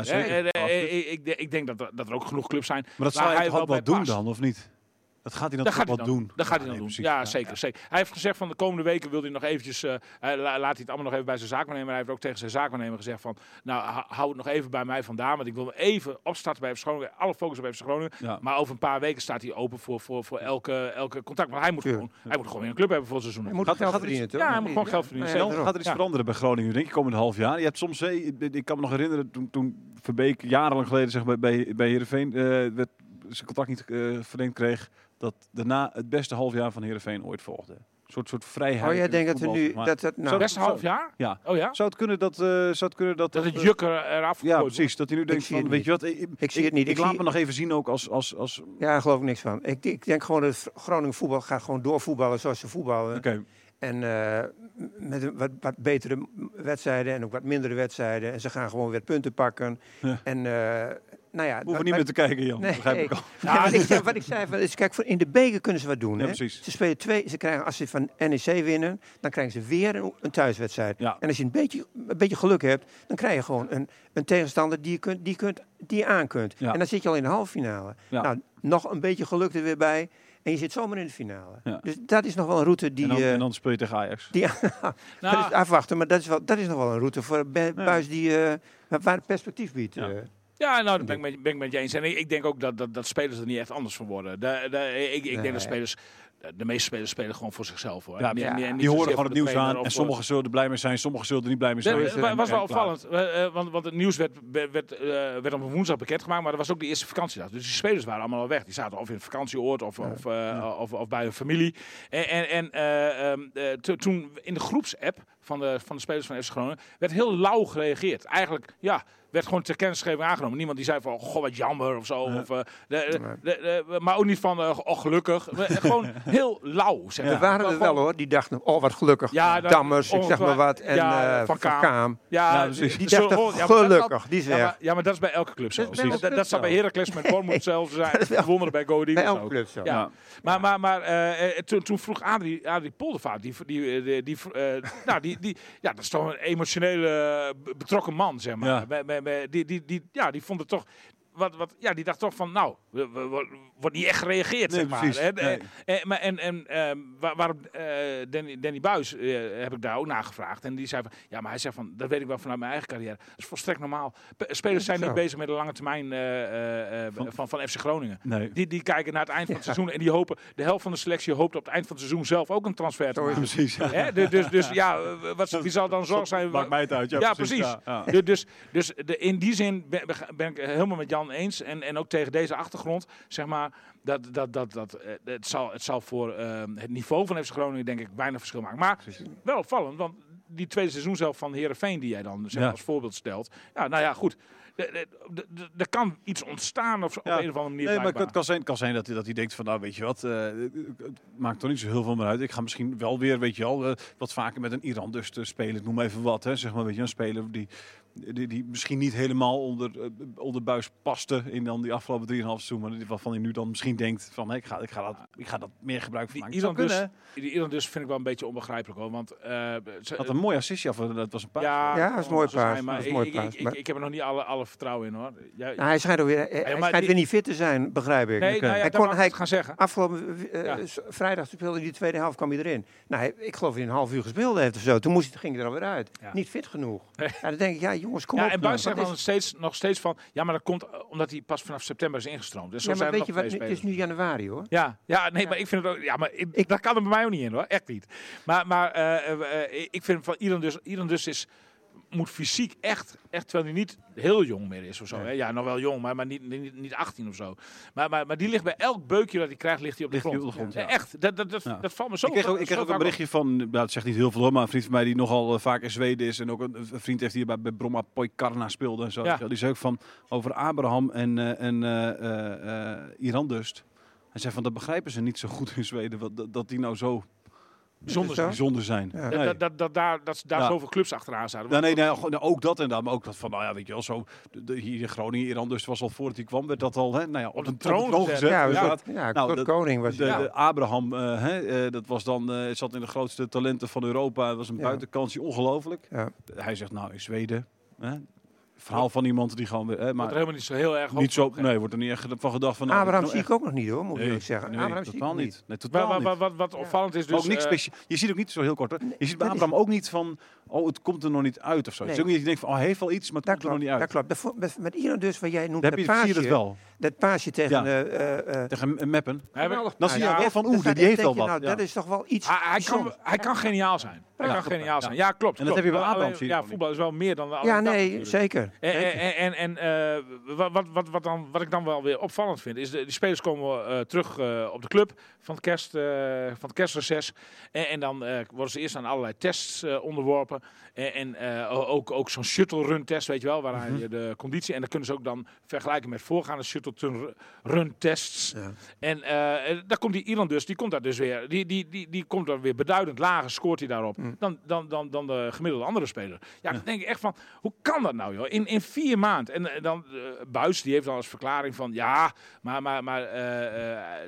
hè? En, eh, Absoluut. ik, ik, denk dat er, dat er ook genoeg clubs zijn. Maar dat zou hij ook wel doen past. dan, of niet? Dat gaat hij dan Dat toch gaat hij wel dan doen? Dat gaat hij dan nee, doen. Ja, zeker, zeker. Hij heeft gezegd van de komende weken wil hij nog eventjes, eh, hij la- laat hij het allemaal nog even bij zijn zaakwaarnemer. Hij heeft ook tegen zijn zaakwaarnemer gezegd van, nou hou het nog even bij mij vandaan, want ik wil even opstarten bij FC Groningen, alle focus op FC Groningen. Ja. Maar over een paar weken staat hij open voor, voor, voor elke, elke contact. Want hij moet, gewoon, hij moet gewoon weer een club hebben voor het seizoen. Hij moet Gaat- geld gaat er verdienen, toch? ja, hij moet gewoon geld verdienen. Ja, gaat er iets Ja. veranderen bij Groningen, denk ik, komende half jaar? Je hebt soms, ik, kan me nog herinneren, toen, toen Verbeek jarenlang geleden zeg maar, bij, bij Heerenveen eh, werd, zijn contract niet eh verlengd kreeg, dat daarna het beste half jaar van Heerenveen ooit volgde. Een soort, soort vrijheid. Oh, jij denkt dat we nu... Dat, dat, nou, Zo- Best een half jaar? Ja. Oh ja? Zou het kunnen dat... eh, zou het kunnen dat, Dat het eh, jukker eraf Ja, precies. Dat hij nu denkt van, het weet je wat, ik, Ik zie het niet. Ik, Ik laat zie- me nog even zien ook als... als, als Ja, daar geloof ik niks van. Ik, ik denk gewoon dat Groningen voetbal gaat gewoon doorvoetballen zoals ze voetballen. Oké, En eh, met een wat, wat betere wedstrijden en ook wat mindere wedstrijden. En ze gaan gewoon weer punten pakken. Ja. En eh, nou ja... hoeven niet meer te kijken, Jan. Nee, begrijp ik al. Ja, wat, ik, zei- wat ik zei, van, is, kijk, voor- in de beker kunnen ze wat doen. Ja, hè? precies. Ze spelen twee, ze krijgen, als ze van NEC winnen, dan krijgen ze weer een, een thuiswedstrijd. Ja. En als je een beetje, een beetje geluk hebt, dan krijg je gewoon een, een tegenstander die je, kunt, die, kunt, die je aan kunt. En dan zit je al in de halve finale. Nou, nog een beetje geluk er weer bij. En je zit zomaar in de finale. Ja. Dus dat is nog wel een route die... en, dan, eh, en dan speel je tegen Ajax. die Nou, is afwachten, maar dat is, wel, dat is nog wel een route voor Be- Buis die eh, waar het perspectief biedt. Ja. eh. Ja, nou, daar ben ik, met, ben ik met je eens. En ik, ik denk ook dat, dat, dat spelers er niet echt anders van worden. De, de, ik ik Nee. denk dat spelers de meeste spelers spelen gewoon voor zichzelf. Hoor. Ja, Die horen gewoon het nieuws aan. En sommigen zullen er blij mee zijn, sommigen zullen er niet blij mee zijn. Het het. was wel opvallend, eh, eh, want, want het nieuws werd, werd, werd, eh, werd op een woensdag bekendgemaakt, maar dat was ook de eerste vakantiedag. Dus die spelers waren allemaal al weg. Die zaten of in een vakantieoord of, of, eh, of, of bij een familie. En, en, en eh, ehm, eh, to- toen in de groepsapp van de, van de spelers van FC Groningen werd heel lauw gereageerd. Eigenlijk, ja, werd gewoon ter kennisgeving aangenomen. Niemand die zei van, goh, wat jammer of zo. Of, eh, de, de- de- de- maar ook niet van, eh, oh, gelukkig. Eh, gewoon heel lauw, zeg Er waren er wel hoor, die dachten, oh wat gelukkig. Ja, Dammers, ik zeg maar wat. En Ja, eh, Van Van Kaam. Ja. Die dachten, gelukkig, die is Ja maar, ja, maar dat is bij elke club zo. Dat zou bij. Heracles met Bournemouth zelf zijn. Verwonderen bij Go Bij elke club zo. Ja. Ja. Maar, maar, maar toen, toen vroeg Adrie, Adrie Poldervaart, die, die, die, die, eh, nou, die, die, ja, dat is toch een emotionele, betrokken man, zeg maar. Ja. Bij- bij- bij- die, die, die, ja, die vond het toch, wat, wat, ja, die dacht toch van, nou, wordt niet echt gereageerd, Nee, zeg maar. precies. hè. Nee. En, maar en, en ehm, waar, waarom eh, Danny, Danny Buis eh, heb ik daar ook naar gevraagd. En die zei van, ja, maar hij zegt van, dat weet ik wel vanuit mijn eigen carrière. Dat is volstrekt normaal. Spelers zijn niet bezig met de lange termijn eh, eh, eh, Van- van, van FC Groningen. Nee. Die, die kijken naar het eind van het seizoen en die hopen, de helft van de selectie hoopt op het eind van het seizoen zelf ook een transfer te maken. Precies. Ja. Dus, dus, dus ja, eh, wat, wie zal dan zorg zijn? Maakt mij het uit. Ja, Ja, precies. Ja. Dus, dus, dus de, in die zin ben, ben ik helemaal met Jan eens. En, en ook tegen deze achtergrond, zeg maar, dat, dat, dat, dat, eh, het, zal, het zal voor ehm, het niveau van FC Groningen denk ik weinig verschil maken. Maar wel opvallend, want die tweede seizoen zelf van Herenveen die jij dan zeg, maar, Ja. als voorbeeld stelt. Ja, nou ja, goed. Er kan iets ontstaan of zo, Ja. op een of andere manier. Nee, maar het kan zijn, kan zijn dat, hij- dat hij denkt van, nou weet je wat, eh, het maakt toch niet zo heel veel meer uit. Ik ga misschien wel weer, weet je wel, eh, wat vaker met een Iran dus te spelen. Ik noem even wat, hè, zeg maar, weet je, een speler die, die, die misschien niet helemaal onder, eh, onder buis paste in dan die afgelopen 3,5 seizoen. Maar die- waarvan hij nu dan misschien denkt van, hé, ik, ga, ik, ga dat, ik ga dat meer gebruik van maken. Iran, dus, Iran dus vind ik wel een beetje onbegrijpelijk hoor. Want eh, ze- Had een mooi assistje af, dat was een paar. ja, Ja, dat is een mooi paas, maar dat is een ik- mooi ik- paas, Ik, ik, heb er nog niet alle, alle vertrouwen in hoor. Ja, Nou, hij schijnt, weer, hij, hij maar schijnt die- weer niet fit te zijn, begrijp ik. nee, nou ja, Hij kon- hij- gaan zeggen. Afgelopen eh, Ja. vrijdag speelde hij die tweede helft, kwam hij erin. Nou, hij- ik geloof dat hij een half uur gespeeld heeft of zo. Toen moest, hij- ging hij er alweer uit. Ja. Niet fit genoeg. Nee. Ja, dan denk ik, ja jongens, kom Ja, op. en Buis zegt dan steeds, nog steeds van, ja, maar dat komt eh, omdat hij pas vanaf september is ingestroomd. Dus zo Ja, zijn maar er weet nog je wat, het is nu januari hoor. Ja, ja, nee, maar ik vind het ook. Ja, maar ik, Ik- dat kan er bij mij ook niet in hoor, echt niet. Maar, maar eh, ik vind van Iran dus, Iran dus is moet fysiek echt, echt terwijl hij niet heel jong meer is of zo. Hè? Ja, nog wel jong, maar, maar niet, niet, niet 18 of zo. Maar, maar, maar die ligt bij elk beukje dat hij krijgt, ligt hij op de Ligt grond. op de grond, Ja, ja. Echt, dat, dat, dat, Ja. dat valt me zo Ik kreeg ook, ik kreeg ook een op. berichtje van, nou, het zegt niet heel veel hoor, maar een vriend van mij die nogal eh, vaak in Zweden is en ook een, een vriend heeft die bij, bij Bromma Poikarna speelde en zo. Die zei ook van over Abraham en, eh, en eh, Iran Dust. Hij zei van dat begrijpen ze niet zo goed in Zweden, wat, dat, dat die nou zo Bijzonder. Zo? bijzonder zijn. Ja. Nee. Dat, dat, dat, daar, dat daar Ja. zoveel clubs achteraan zaten. Nou, nee, nee, nou, ook dat en dan, maar ook dat van, nou ja, weet je wel, zo, de, de- hier in Groningen, Iran Dust was al voordat hij kwam, werd dat al, hè, nou ja, op, de een troon troon gezet. Ja, ja, ja Nou, dat- Koning was De, ja. de Abraham, eh, hè, eh, dat was dan, eh, zat in de grootste talenten van Europa. Het was een Ja. buitenkansje, ongelooflijk. Ja. Hij zegt, nou, in Zweden, hè, verhaal van iemand die gewoon weer, hè, Maar maar helemaal niet zo heel erg niet zo, nee, wordt er niet echt van gedacht van. nou, Abraham nou zie echt- ik ook nog niet hoor, moet ik Nee, zeggen. nee, Abraham zie ik totaal niet. Nee, Wat, totaal wat, niet. wat, wat, wat opvallend is dus... ook niks eh, speciaal. Je ziet ook niet zo heel kort. Hoor. Je ziet bij dat is- Abraham ook niet van, oh, het komt er nog niet uit of zo. Het is Nee. ook niet dat je denkt van, oh, hij heeft wel iets, maar het Dat komt er nog klopt, niet dat uit. klopt. Bijvo- Met, met Iran dus, wat jij noemt, Dan heb dat je, zie je dat wel. Dat paasje tegen... Ja. eh, eh, eh, Tegen Meppen. Dan zie je paasje. wel van, oeh, die heeft je, wat. Nou, Ja. dat is toch wel iets Hij, hij, kan, hij kan geniaal zijn. Hij Ja, kan klopt, geniaal ja. zijn. Ja, klopt. En dat heb je bij zie je Ja, voetbal is wel meer dan... Ja, nee, zeker. En, en, en, en eh, wat, wat, wat, dan, wat ik dan wel weer opvallend vind, is de, die spelers komen eh, terug eh, op de club van het, kerst, eh, van het kerstreces. En, en dan eh, worden ze eerst aan allerlei tests eh, onderworpen. En, en eh, ook, ook zo'n shuttle run test, weet je wel, waar Mhm. je de conditie... En dan kunnen ze ook dan vergelijken met voorgaande shuttle run tests. Ja. En eh, eh, daar komt die Iran dus, die komt daar dus weer, die, die, die, die komt daar weer beduidend lager, scoort hij daarop, Mm. dan, dan, dan, dan de gemiddelde andere speler. Ja, dan denk ik echt van, hoe kan dat nou joh, in, in vier maanden. En eh, dan, Buis, die heeft dan als verklaring van, ja, maar, maar, maar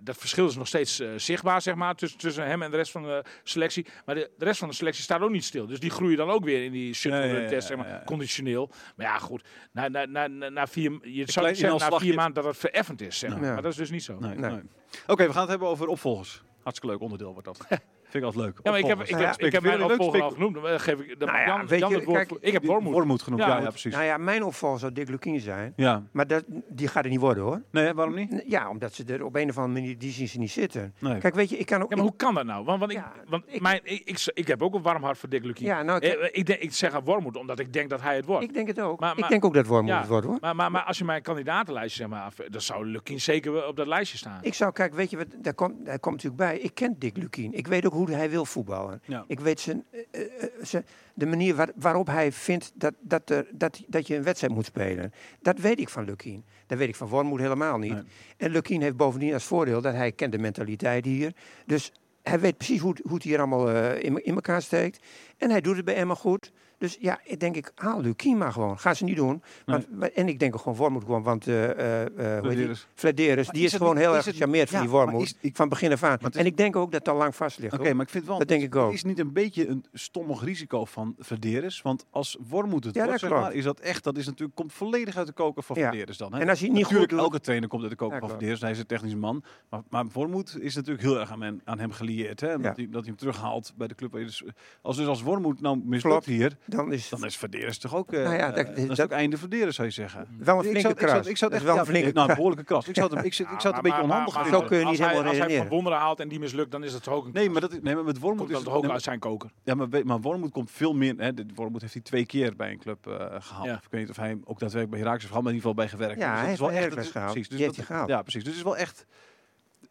dat verschil is nog steeds zichtbaar, zeg maar, tussen, tussen hem en de rest van de selectie. Maar de, de rest van de selectie staat ook niet stil. Dus die groeien dan ook weer in die shuttle Ja, ja, run ja, test, ja, zeg maar, ja, ja. conditioneel. Maar ja, goed, na, na, na, na, vier, je zou zeggen na vier maanden dat het vereffend is, zeg maar. Ja. Maar dat is dus niet zo. Nee, Nee. nee. Oké, we gaan het hebben over opvolgers. Hartstikke leuk onderdeel wordt dat. Vind ik altijd leuk. Ja, maar ik heb, ik heb, ik heb mijn opvolger al genoemd. Dan geef ik, dan Nou ja, Jan, weet Jan je, het woord kijk, voor- ik heb Wormoed. Wormoed genoemd, Ja, ja, precies. Nou ja, mijn opval zou Dick Lukien zijn. Ja. Maar dat, die gaat er niet worden hoor. Nee, waarom niet? Ja, omdat ze er op een of andere manier, die zien ze niet zitten. Nee. Kijk, weet je, ik kan ook... Ja, maar hoe kan dat nou? Want, want, Ja, ik, want ik- mijn, ik, ik, ik heb ook een warm hart voor Dick Lukien. Ja, nou, Eh, kijk, ik, denk, ik zeg aan Wormoed, omdat ik denk dat hij het wordt. ik denk het ook. Maar- ik denk ook dat Wormoed Ja. het wordt hoor. Maar, maar, maar als je mijn kandidatenlijstje zeg maar, af, dan zou Lukien zeker op dat lijstje staan. Ik zou, kijk, weet je wat, daar komt, daar komt natuurlijk bij. Ik ken Dick Lukien. Ik weet ook hoe hij wil voetballen. Ja. Ik weet zijn, eh, eh, zijn, de manier waar- waarop hij vindt dat, dat, er, dat, dat je een wedstrijd moet spelen. Dat weet ik van Lukien. Dat weet ik van Wormoed helemaal niet. Nee. En Lukien heeft bovendien als voordeel dat hij kent de mentaliteit hier. Dus hij weet precies hoe, het- hoe het hier allemaal eh, in, in elkaar steekt. En hij doet het bij Emma goed. Dus ja, ik denk ik, haal Lukien maar gewoon. Ga ze niet doen. Want, en ik denk ook gewoon Wormoed gewoon, want eh eh, eh, hoe heet die? Flederis. Flederis, Maar die is is, het gewoon niet- heel is erg gecharmeerd van ja, die Wormoed. is- ik- van begin af aan. En ik denk ook dat het al lang vast ligt. Oké, hoor. maar ik vind wel... Dat denk ik ook. Is niet een beetje een stommig risico van Verderes? Want als Wormoed het Ja, wordt, dat zeg maar, is dat echt... Dat is natuurlijk, komt volledig uit de koker van Ja. Verderes dan. Hè? En als hij niet Natuurlijk, goed elke trainer komt uit de koker Ja, van. Verderes. Hij is een technische man. Maar, maar Wormoed is natuurlijk heel erg aan, hem- aan hem gelieerd. Hè? Dat, hij, dat hij hem terughaalt bij de club. Dus, als, dus als Wormoed nou mislukt hier... Dan is Dan is Verderes toch ook... eh Nou ja, eh, dat- dan is dat- ook einde Verderes, zou je zeggen. wel een Ik flinke zou, ik zou, kras. ik Dat echt is wel een ja, flinke nou, een behoorlijke kras. Ik zou het, ik, zit- ik zou het een beetje onhandig maar. Zo kun je niet als hij, helemaal Als hij van Wonderen haalt en die mislukt, dan is het toch ook een Nee, maar, dat, is- nee, maar met Wormoed komt is dat het toch ook uit zijn koker. Ja, maar, weet- maar Wormoed komt veel meer. Hè, de- Wormoed heeft hij twee keer bij een club eh, gehaald. Ja. Ik weet niet of hij hem ook daadwerkelijk bij Herakles heeft maar in ieder geval bij gewerkt. Ja, Dus hij dat heeft is wel echt- dat gehaald. Precies, dus dat- gehaald. Ja, precies. Dus het is wel echt.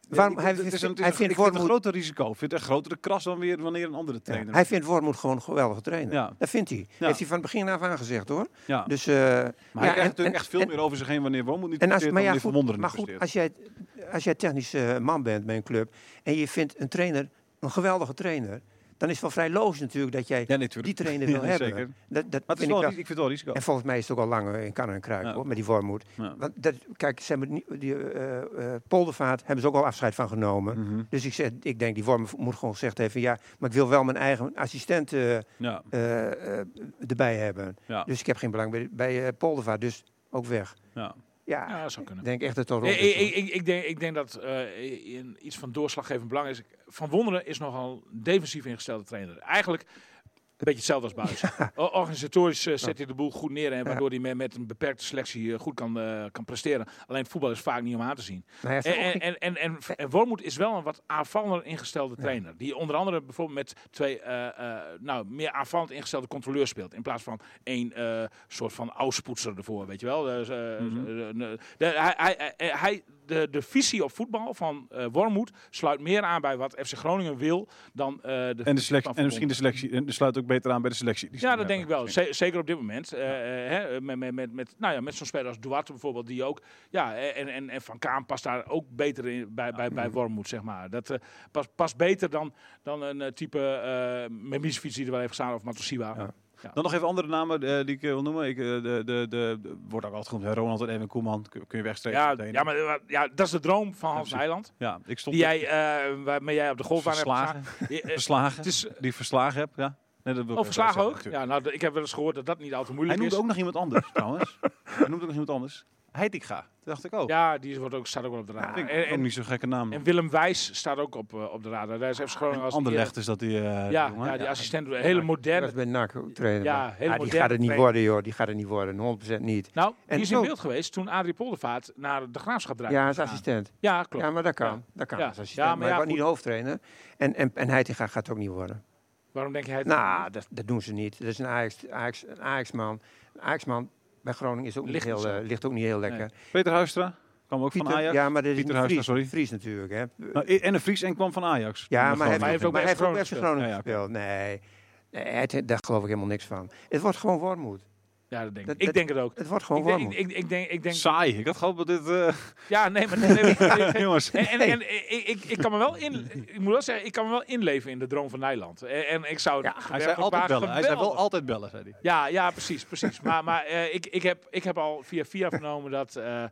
Waarom- hij het is vindt- een, hij een- vindt Wormoed- groter risico. Ik vind het een grotere kras dan weer wanneer een andere Ja, trainer. Hij vindt Wormoed gewoon een geweldige trainer. Ja. Dat vindt hij. Ja. Heeft hij van het begin af aan gezegd hoor. ja. Dus, eh, maar hij krijgt en- natuurlijk en- echt veel en- meer over zich heen wanneer Wormoed niet En als, maar ja, goed, maar goed, als jij, als jij technisch eh, man bent bij een club en je vindt een trainer een geweldige trainer, dan is het wel vrij logisch natuurlijk dat jij Ja, die trainer wil Ja, hebben. zeker. Dat, dat Maar het is vind wel, ik wel. ik vind het wel risico. En volgens mij is het ook al langer in kan en kruik Ja. hoor, met die Wormoed. Ja. Want dat, kijk, ze hebben die eh, Poldervaart hebben ze ook al afscheid van genomen. Mhm. Dus ik, zeg, ik denk, die Wormoed moet gewoon gezegd hebben, ja, maar ik wil wel mijn eigen assistent eh, erbij hebben. Dus ik heb geen belang bij, bij Poldervaart, dus ook weg. ja. Ja, Ja, dat zou kunnen. ik denk echt dat wel Ik, ik, ik, ik denk, ik denk dat eh, in iets van doorslaggevend belang is. Van Wonderen is nogal een defensief ingestelde trainer. Eigenlijk een beetje hetzelfde als Buis. Organisatorisch eh, zet hij de boel goed neer en waardoor hij met, met een beperkte selectie eh, goed kan, eh, kan presteren. Alleen voetbal is vaak niet om aan te zien. Heeft En, en, en, en, en, en Wormoed is wel een wat aanvallender ingestelde trainer. Die onder andere bijvoorbeeld met twee nou, meer aanvallend ingestelde controleurs speelt. In plaats van één soort van auspoetser ervoor, weet je wel. Dus, Mhm. de, hij, hij, hij- de, de visie op voetbal van eh Wormoed sluit meer aan bij wat FC Groningen wil dan eh, de En, de selectie, van en misschien de selectie. En de sluit ook beter aan bij de selectie. die ja, dat denk ik wel. Ze- zeker op dit moment. Eh, hè, met, met, met, met, nou ja, met zo'n speler als Duarte bijvoorbeeld, die ook. Ja, en, en, en Van Kaan past daar ook beter in bij, bij, bij Wormoed, zeg maar. Dat eh, past, past beter dan, dan een eh, type uh, Memisevic die er wel heeft gestaan of Matosiwa. Ja. Dan nog even andere namen eh, die ik eh, wil noemen. Ik, eh, de, de, de, de- wordt ook altijd genoemd. Ronald en Evan Koeman. Kun, kun je wegstrepen. Ja, ja, maar ja, dat is de droom van Hans. Eiland. Ja, ik stond Die jij, eh, waarmee jij op de golfbaan hebt verslagen. gestaan. Eh, verslagen. Het is, Die ik verslagen heb. Ja. Nee, dat oh, verslagen ook? Ja, nou, ik heb wel eens gehoord dat dat niet al te Hij moeilijk noemde is. ook nog iemand anders trouwens. Hij noemde ook nog iemand anders. Heitinga. Dat dacht ik ook. Ja, die wordt ook, staat ook wel op de radar. En, ook en, niet zo'n gekke naam. en Willem Wijs staat ook op, eh, op de radar. Daar is Groningen als Ander die, legt is dat die. eh, Ja, jongen. ja, die assistent, hele Dat moderne. is bij NAC trainer. Ja, maar- hele Ah, die gaat het niet worden, joh. Die gaat het niet worden. 100% niet. Nou, En die is in zo- beeld geweest toen Adrie Poldervaart naar de Graafschap draaide. Ja, als assistent. Ja, klopt. Ja, maar dat kan. Ja. Dat kan Ja. als assistent. Ja, maar maar ja, hij wordt niet hoofdtrainer. En, en, en Heitinga gaat het ook niet worden. Waarom denk jij het? Nou, dat, dat doen ze niet. Dat is een Ajax, Ajax, een Ajax-man. Een Ajax-man bij Groningen is ook Ligt heel, niet zo. eh, ligt ook niet heel lekker. Peter Huistra. Kwam ook van Ajax. Ja, maar dat is Pieter Huistra, Fries, sorry. Fries natuurlijk. Hè. Nou, en een Fries en kwam van Ajax. Ja, maar hij heeft, ook bij Groningen gespeeld. Nee, nee hij- daar geloof ik helemaal niks van. Het wordt gewoon Wormoed. Ja, dat denk ik. Dat- ik dat- denk het ook. Het wordt gewoon Ik denk, Wormoed. ik, ik, denk, ik denk, Saai. Ik had gehoopt dat dit... eh, ja, nee, maar nee, nee, nee, jongens. En, en, en ik, ik, ik kan me wel in, ik moet wel zeggen, ik kan me wel inleven in de droom van Nederland. En, en ik zou het Hij zei altijd bellen. Hij zei wel altijd bellen, zei hij. Ja, ja, precies, precies. maar maar eh, ik, ik, heb, ik heb al via via vernomen dat, eh,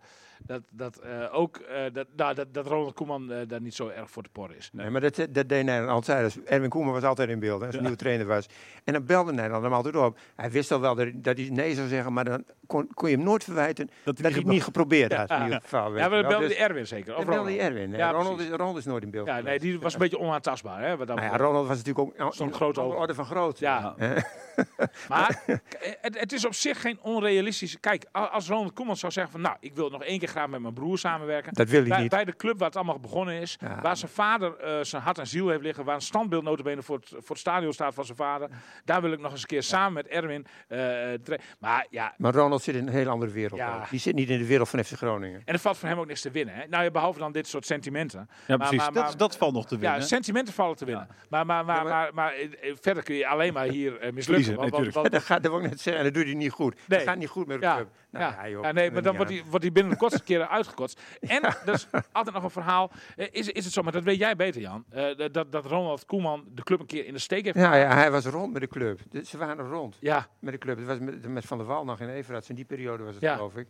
dat, dat, eh, ook, eh, dat, nou, dat, dat Ronald Koeman eh, daar niet zo erg voor te porren is. Nee, maar dat, dat deed Nederland altijd. Dus Erwin Koeman was altijd in beeld, hè, als hij nieuwe trainer was. En dan belde Nederland hem altijd op. Hij wist al wel dat, dat hij nee zou zeggen, maar dan kon, kon je hem nooit verwijten dat, hij het niet geprobeerd had. In ieder geval, Ja, maar dan belde Dus- Erwin zeker. Of belde Erwin. Ja, Ronald, is, Ronald is nooit in beeld Ja, nee, die was een beetje onaantastbaar. Hè, wat Nou ja. Ronald was natuurlijk ook Zo'n in grote orde van groot. Ja. Maar het, het is op zich geen onrealistisch. Kijk, als Ronald Koeman zou zeggen van nou, ik wil nog één keer graag met mijn broer samenwerken. Dat wil hij bij, niet. bij de club waar het allemaal begonnen is, Ja. waar zijn vader eh, zijn hart en ziel heeft liggen, waar een standbeeld notabene voor het, voor het stadion staat van zijn vader. Daar wil ik nog eens een keer samen met Erwin. eh, maar ja, Maar Ronald zit in een hele andere wereld. Ja. Die zit niet in de wereld van FC Groningen. en er valt voor hem ook niks te winnen. Hè? Nou behalve dan dit soort sentimenten. Ja, precies. maar- dat, maar- dat valt nog te winnen. Ja, sentimenten vallen te winnen. Maar, maar, maar, maar, maar- maar, eh, verder kun je alleen maar hier mislukken. Verliezen, want- nee, want- tuurlijk. Dat, gaat, dat wil ik net zeggen, en dat doet hij niet goed. Nee. Dat gaat niet goed met de Ja, club. Nou, ja. joh, Ja, nee, maar dan wordt hij, wordt hij binnen de kortste keren uitgekotst. En, dat is altijd nog een verhaal, eh, is, is het zo, maar dat weet jij beter Jan, eh, dat, dat Ronald Koeman de club een keer in de steek heeft. Ja, ja, hij was rond met de club. Ze waren rond Ja, met de club. Het was met, met Van der Wal nog in Everats. In die periode was het, Ja. geloof ik.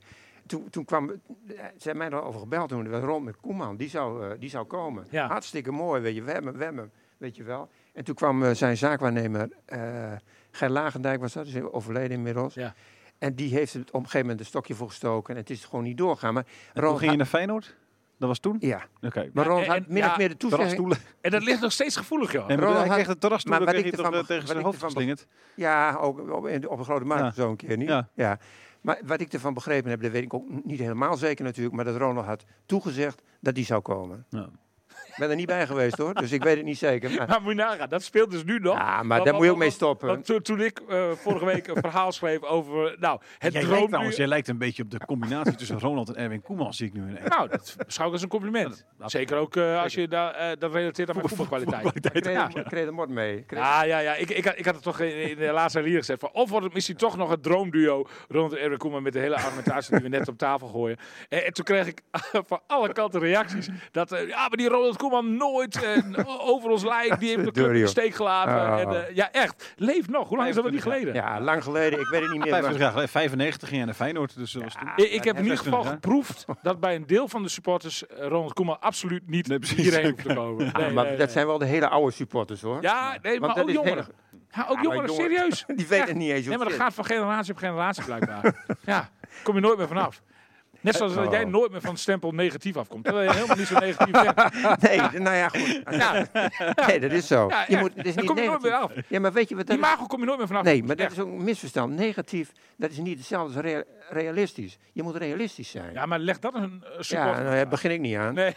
Toen, toen kwam, ze hebben mij erover gebeld toen. Was rond met Koeman. Die zou, eh, die zou komen. Ja. Hartstikke mooi, weet je. We hebben, hem, we hebben hem, weet je wel. En toen kwam eh, zijn zaakwaarnemer, eh Ger Lagendijk was dat, is overleden inmiddels. Ja. En die heeft het op een gegeven moment een stokje voor gestoken. En het is gewoon niet doorgaan. Maar En Ronald ging je naar Feyenoord? Dat was toen? Ja, Oké. maar Ronald en- had min ja, of meer de toezegging. En dat ligt nog steeds gevoelig joh. Nee, maar Ronald had- kreeg de terrasstoelen maar kreeg ik hij toch, ervan tegen zijn hoofd geslingerd. Ja, ook op, een grote markt Ja. of zo een keer niet. Ja. Ja. Maar wat ik ervan begrepen heb, dat weet ik ook niet helemaal zeker natuurlijk, maar dat Ronald had toegezegd dat die zou komen. Ja. Ik ben er niet bij geweest hoor, dus ik weet het niet zeker. Maar, Maar moet je nagaan, dat speelt dus nu nog. ja, maar daar moet je ook mee stoppen. Want toen, toen ik eh, vorige week een verhaal schreef over, nou, het Jij lijkt, trouwens, jij lijkt een beetje op de combinatie tussen Ronald en Erwin Koeman, zie ik nu in één. Nou, dat beschouw ik als een compliment. dat- Zeker ook eh, als je da- eh, dat relateert aan mijn voetbalkwaliteit. ik kreeg, Ja. ik kreeg de mot mee. Ja, ja, ja. Ik, ik, had- ik had het toch in, in de laatste lier gezet. Van, of wordt het misschien toch nog het droomduo rond de Erwin Koeman met de hele argumentatie die we net op tafel gooien. En, en toen kreeg ik van alle kanten reacties. Dat, ja, maar die Ronald Koeman nooit eh, over ons lijk. Die heeft de club in de steek gelaten. Oh. En, eh, ja, echt. Leeft nog. Hoe lang is dat niet geleden? Ja, lang geleden, ik weet het niet meer. 25 maar- jaar geleden, 95 ging naar Feyenoord, dus was toen. Ik, ik heb in ieder geval 26, hè? geproefd dat bij een deel van de supporters eh, Ronald Koeman absoluut niet Nee, hierheen hoeft te komen. Ah, Nee, maar nee, dat nee. zijn wel de hele oude supporters hoor. Ja, nee, maar ook is jongeren. hele- Ja, ook Ja, maar jongeren, serieus. Die weten Ja. niet eens hoe Nee, maar dat het gaat van generatie op generatie blijkbaar. ja, kom je nooit meer vanaf. Net zoals dat Oh. jij nooit meer van het stempel negatief afkomt. Terwijl je helemaal niet zo negatief bent. Nee, nou ja, goed. Ja, Nee, dat is zo. ja, Je moet, het is niet kom je nooit meer af. Ja, maar weet je wat dat Die mago kom je nooit meer vanaf. Nee, maar dat is ook een misverstand. Negatief, dat is niet hetzelfde als rea- realistisch. Je moet realistisch zijn. Ja, Ja, maar leg dat een uh, support. nou, daar begin ik niet aan. Nee,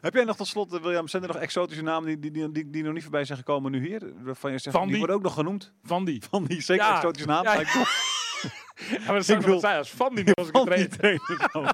Heb jij nog tot slot, eh, William, zijn er nog exotische namen die, die, die, die, die nog niet voorbij zijn gekomen nu hier? Waarvan je zegt, Van die die. worden ook nog genoemd. van die. Van die zeker Ja. exotische naam. Ja. Ja, maar dat zou Ik wil- als van die als ik gewoon.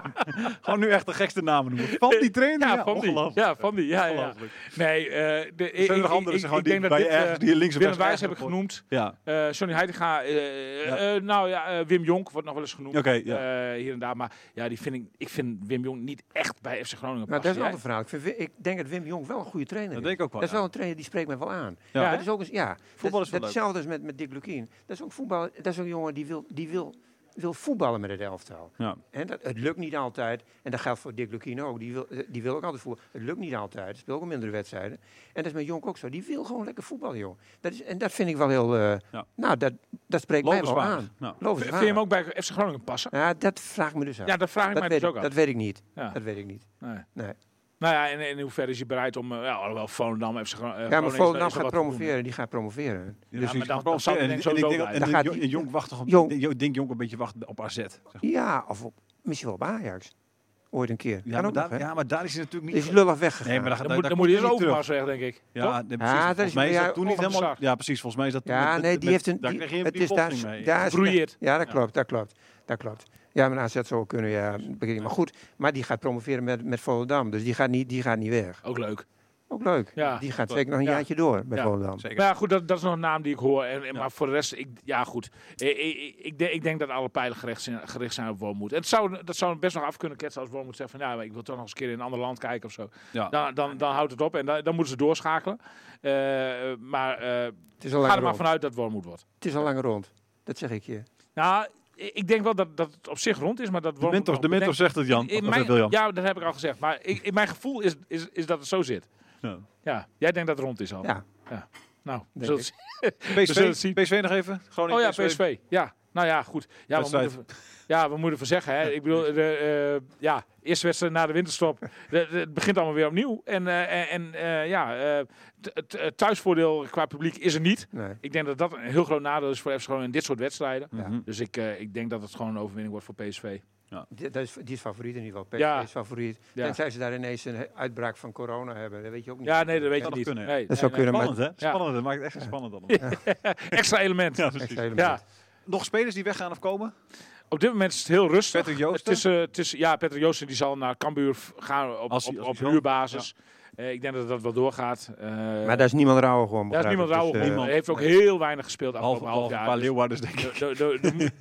Gewoon nu echt de gekste namen noemen. Van die trainer? Ja, van die. Ja, van die. Ja, ja. Nee, eh de, ik, Er zijn er nog ik- andere ik- ik die, denk dat dit, ergens eh, die links Willem rechts Wijs heb ik genoemd. Ja, Eh Johnny Heitinga, eh, Ja. eh, nou ja, Wim Jonk wordt nog wel eens genoemd. Oké, ja. Eh, hier en daar. Maar ja, die vind ik, ik vind Wim Jong niet echt bij FC Groningen Maar dat is een andere verhaal. Ik, vind, ik denk dat Wim Jong wel een goede trainer dat is. denk ik ook wel. Dat is wel een trainer die spreekt mij wel aan. Ja. Ja, dat is ook eens, ja. Voetbal dat, is wel dat leuk. Hetzelfde als met, met Dick Lukien. Dat is ook voetbal. Dat is ook een jongen die wil, die wil, wil voetballen met het elftal. Ja. En dat, het lukt niet altijd. En dat geldt voor Dick Lukien ook. Die wil, die wil ook altijd voetballen. Het lukt niet altijd. Hij speelt ook mindere wedstrijden. En dat is met Jonk ook zo. Die wil gewoon lekker voetballen, joh. Dat is, en dat vind ik wel heel... eh, Ja. Nou, dat, dat spreekt mij wel aan. Nou. Vind vind je hem ook bij FC Groningen passen? Ja, dat vraag ik me dus af. Ja, dat vraag ik dat, mij dus ik, ook af. dat weet ik niet. Ja. Dat weet ik niet. Nee. Nee. Nou ja, en in hoeverre is hij bereid om... eh, ja, alhoewel Volendam FC Gro- eh, Ja, maar Volendam gaat promoveren. Die gaat promoveren. Dus maar dan- gaat dan promoveren. zal En- denk ik en ik sowieso denk- en gaat en Jong wacht toch op, Jong- ik denk Jong een beetje wacht op AZ. zeg maar. Ja, of op, misschien wel op Ajax. Ooit een keer. Ja, maar nog, daar, hè? ja, maar daar is hij natuurlijk niet. Is lullig weggegaan. Nee, maar daar, Dan daar, moet, dan moet hij overmars weg, denk ik. Ja, nee, precies. volgens is- mij is ja, dat toen niet helemaal. Ja, precies. Volgens mij is dat toen Ja, nee, met- die heeft een. Daar kreeg je het is daar, mee. daar. Ja, dat Ja. klopt, dat klopt. Dat klopt. Ja, maar AZ zou kunnen, ja. begin ik. Maar goed, maar die gaat promoveren met, met Volendam. Dus die gaat, niet, die gaat niet weg. Ook leuk. Ook leuk. Ja. Die gaat zeker nog een Ja. jaartje door bij Ja. Volendam. Zeker. Maar ja, goed, dat, dat is nog een naam die ik hoor. En, en- Ja. Maar voor de rest, ik, ja goed. Ik, ik, ik, denk, ik denk dat alle pijlen gericht zijn, gericht zijn op Wormoed. En het zou, dat zou best nog af kunnen ketsen als Wormoed zegt van... Ja, maar ik wil toch nog eens een keer in een ander land kijken of zo. Ja. Dan, dan, dan houdt het op en dan, dan moeten ze doorschakelen. Eh, maar eh, Het is al ga er maar rond. vanuit dat het Wormoed wordt. Het is al lang rond. Dat zeg ik je. Nou, ik denk wel dat, dat het op zich rond is, maar dat De wordt mentor, de mentor zegt het, Jan. In mijn, ja, dat heb ik al gezegd. Maar ik, in mijn gevoel is, is, is dat het zo zit. Ja. Ja, jij denkt dat het rond is al. Ja, Nou, we Denk zullen ik. het zien. We zullen het zien. PSV, PSV nog even? Groningen, Oh ja, PSV. Ja, nou ja, goed. Ja, we moeten, ja, we moeten voor zeggen. Hè. Ik bedoel, de, eh, ja, eerste wedstrijd na de winterstop. De- de- het begint allemaal weer opnieuw. En, eh, en, eh, ja, eh, het thuisvoordeel qua publiek is er niet. nee. Ik denk dat dat een heel groot nadeel is voor FC Groningen in dit soort wedstrijden. Mhm. Dus ik, eh, ik denk dat het gewoon een overwinning wordt voor PSV. Die, dat is, die is favoriet in ieder geval. PSV Ja. is favoriet. Ja. Tenzij ze daar ineens een uitbraak van corona hebben. Dat weet je ook niet. Ja, nee, dat weet je niet. kunnen, ja. nee, Dat zou nee, kunnen. Spannend, hè? Ja. Spannend. Dat maakt het echt spannend allemaal. Extra element. Ja, Ja. precies. Extra element. Nog spelers die weggaan of komen? Op dit moment is het heel rustig. Patrick Joosten? Het is, eh, het is, ja, Patrick Joosten die zal naar Cambuur gaan op, Als op, als huurbasis. Eh, ik denk dat dat wel doorgaat. Eh, Maar daar is niemand rauw gewoon. daar is niemand Dus, op. eh, Hij heeft ook heel weinig gespeeld afgelopen half half een jaar. paar Dus denk ik.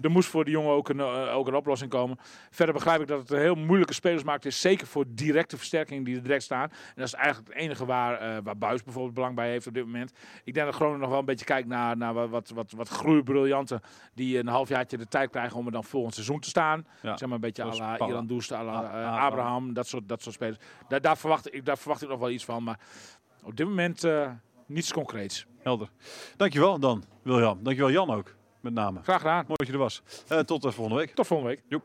er- moest voor de jongen ook een, ook een oplossing komen. Verder begrijp ik dat het een heel moeilijke spelersmarkt is. Zeker voor directe versterkingen die er direct staan. En dat is eigenlijk het enige waar, eh waar Buis bijvoorbeeld belang bij heeft op dit moment. Ik denk dat Groningen nog wel een beetje kijkt naar, naar wat, wat, wat, wat groeibriljanten. Die een halfjaartje de tijd krijgen om er dan volgend seizoen te staan. Ja. Zeg maar een beetje à la. Iran Doest, à la Abraham. Abraham. Dat soort, dat soort spelers. Daar, daar, verwacht ik, daar verwacht ik nog wel iets van. Maar op dit moment eh, niets concreets. Helder. Dankjewel dan, William. Dankjewel Jan ook, met name. Graag gedaan. Mooi dat je er was. Eh, tot de volgende week. Tot volgende week. Joep.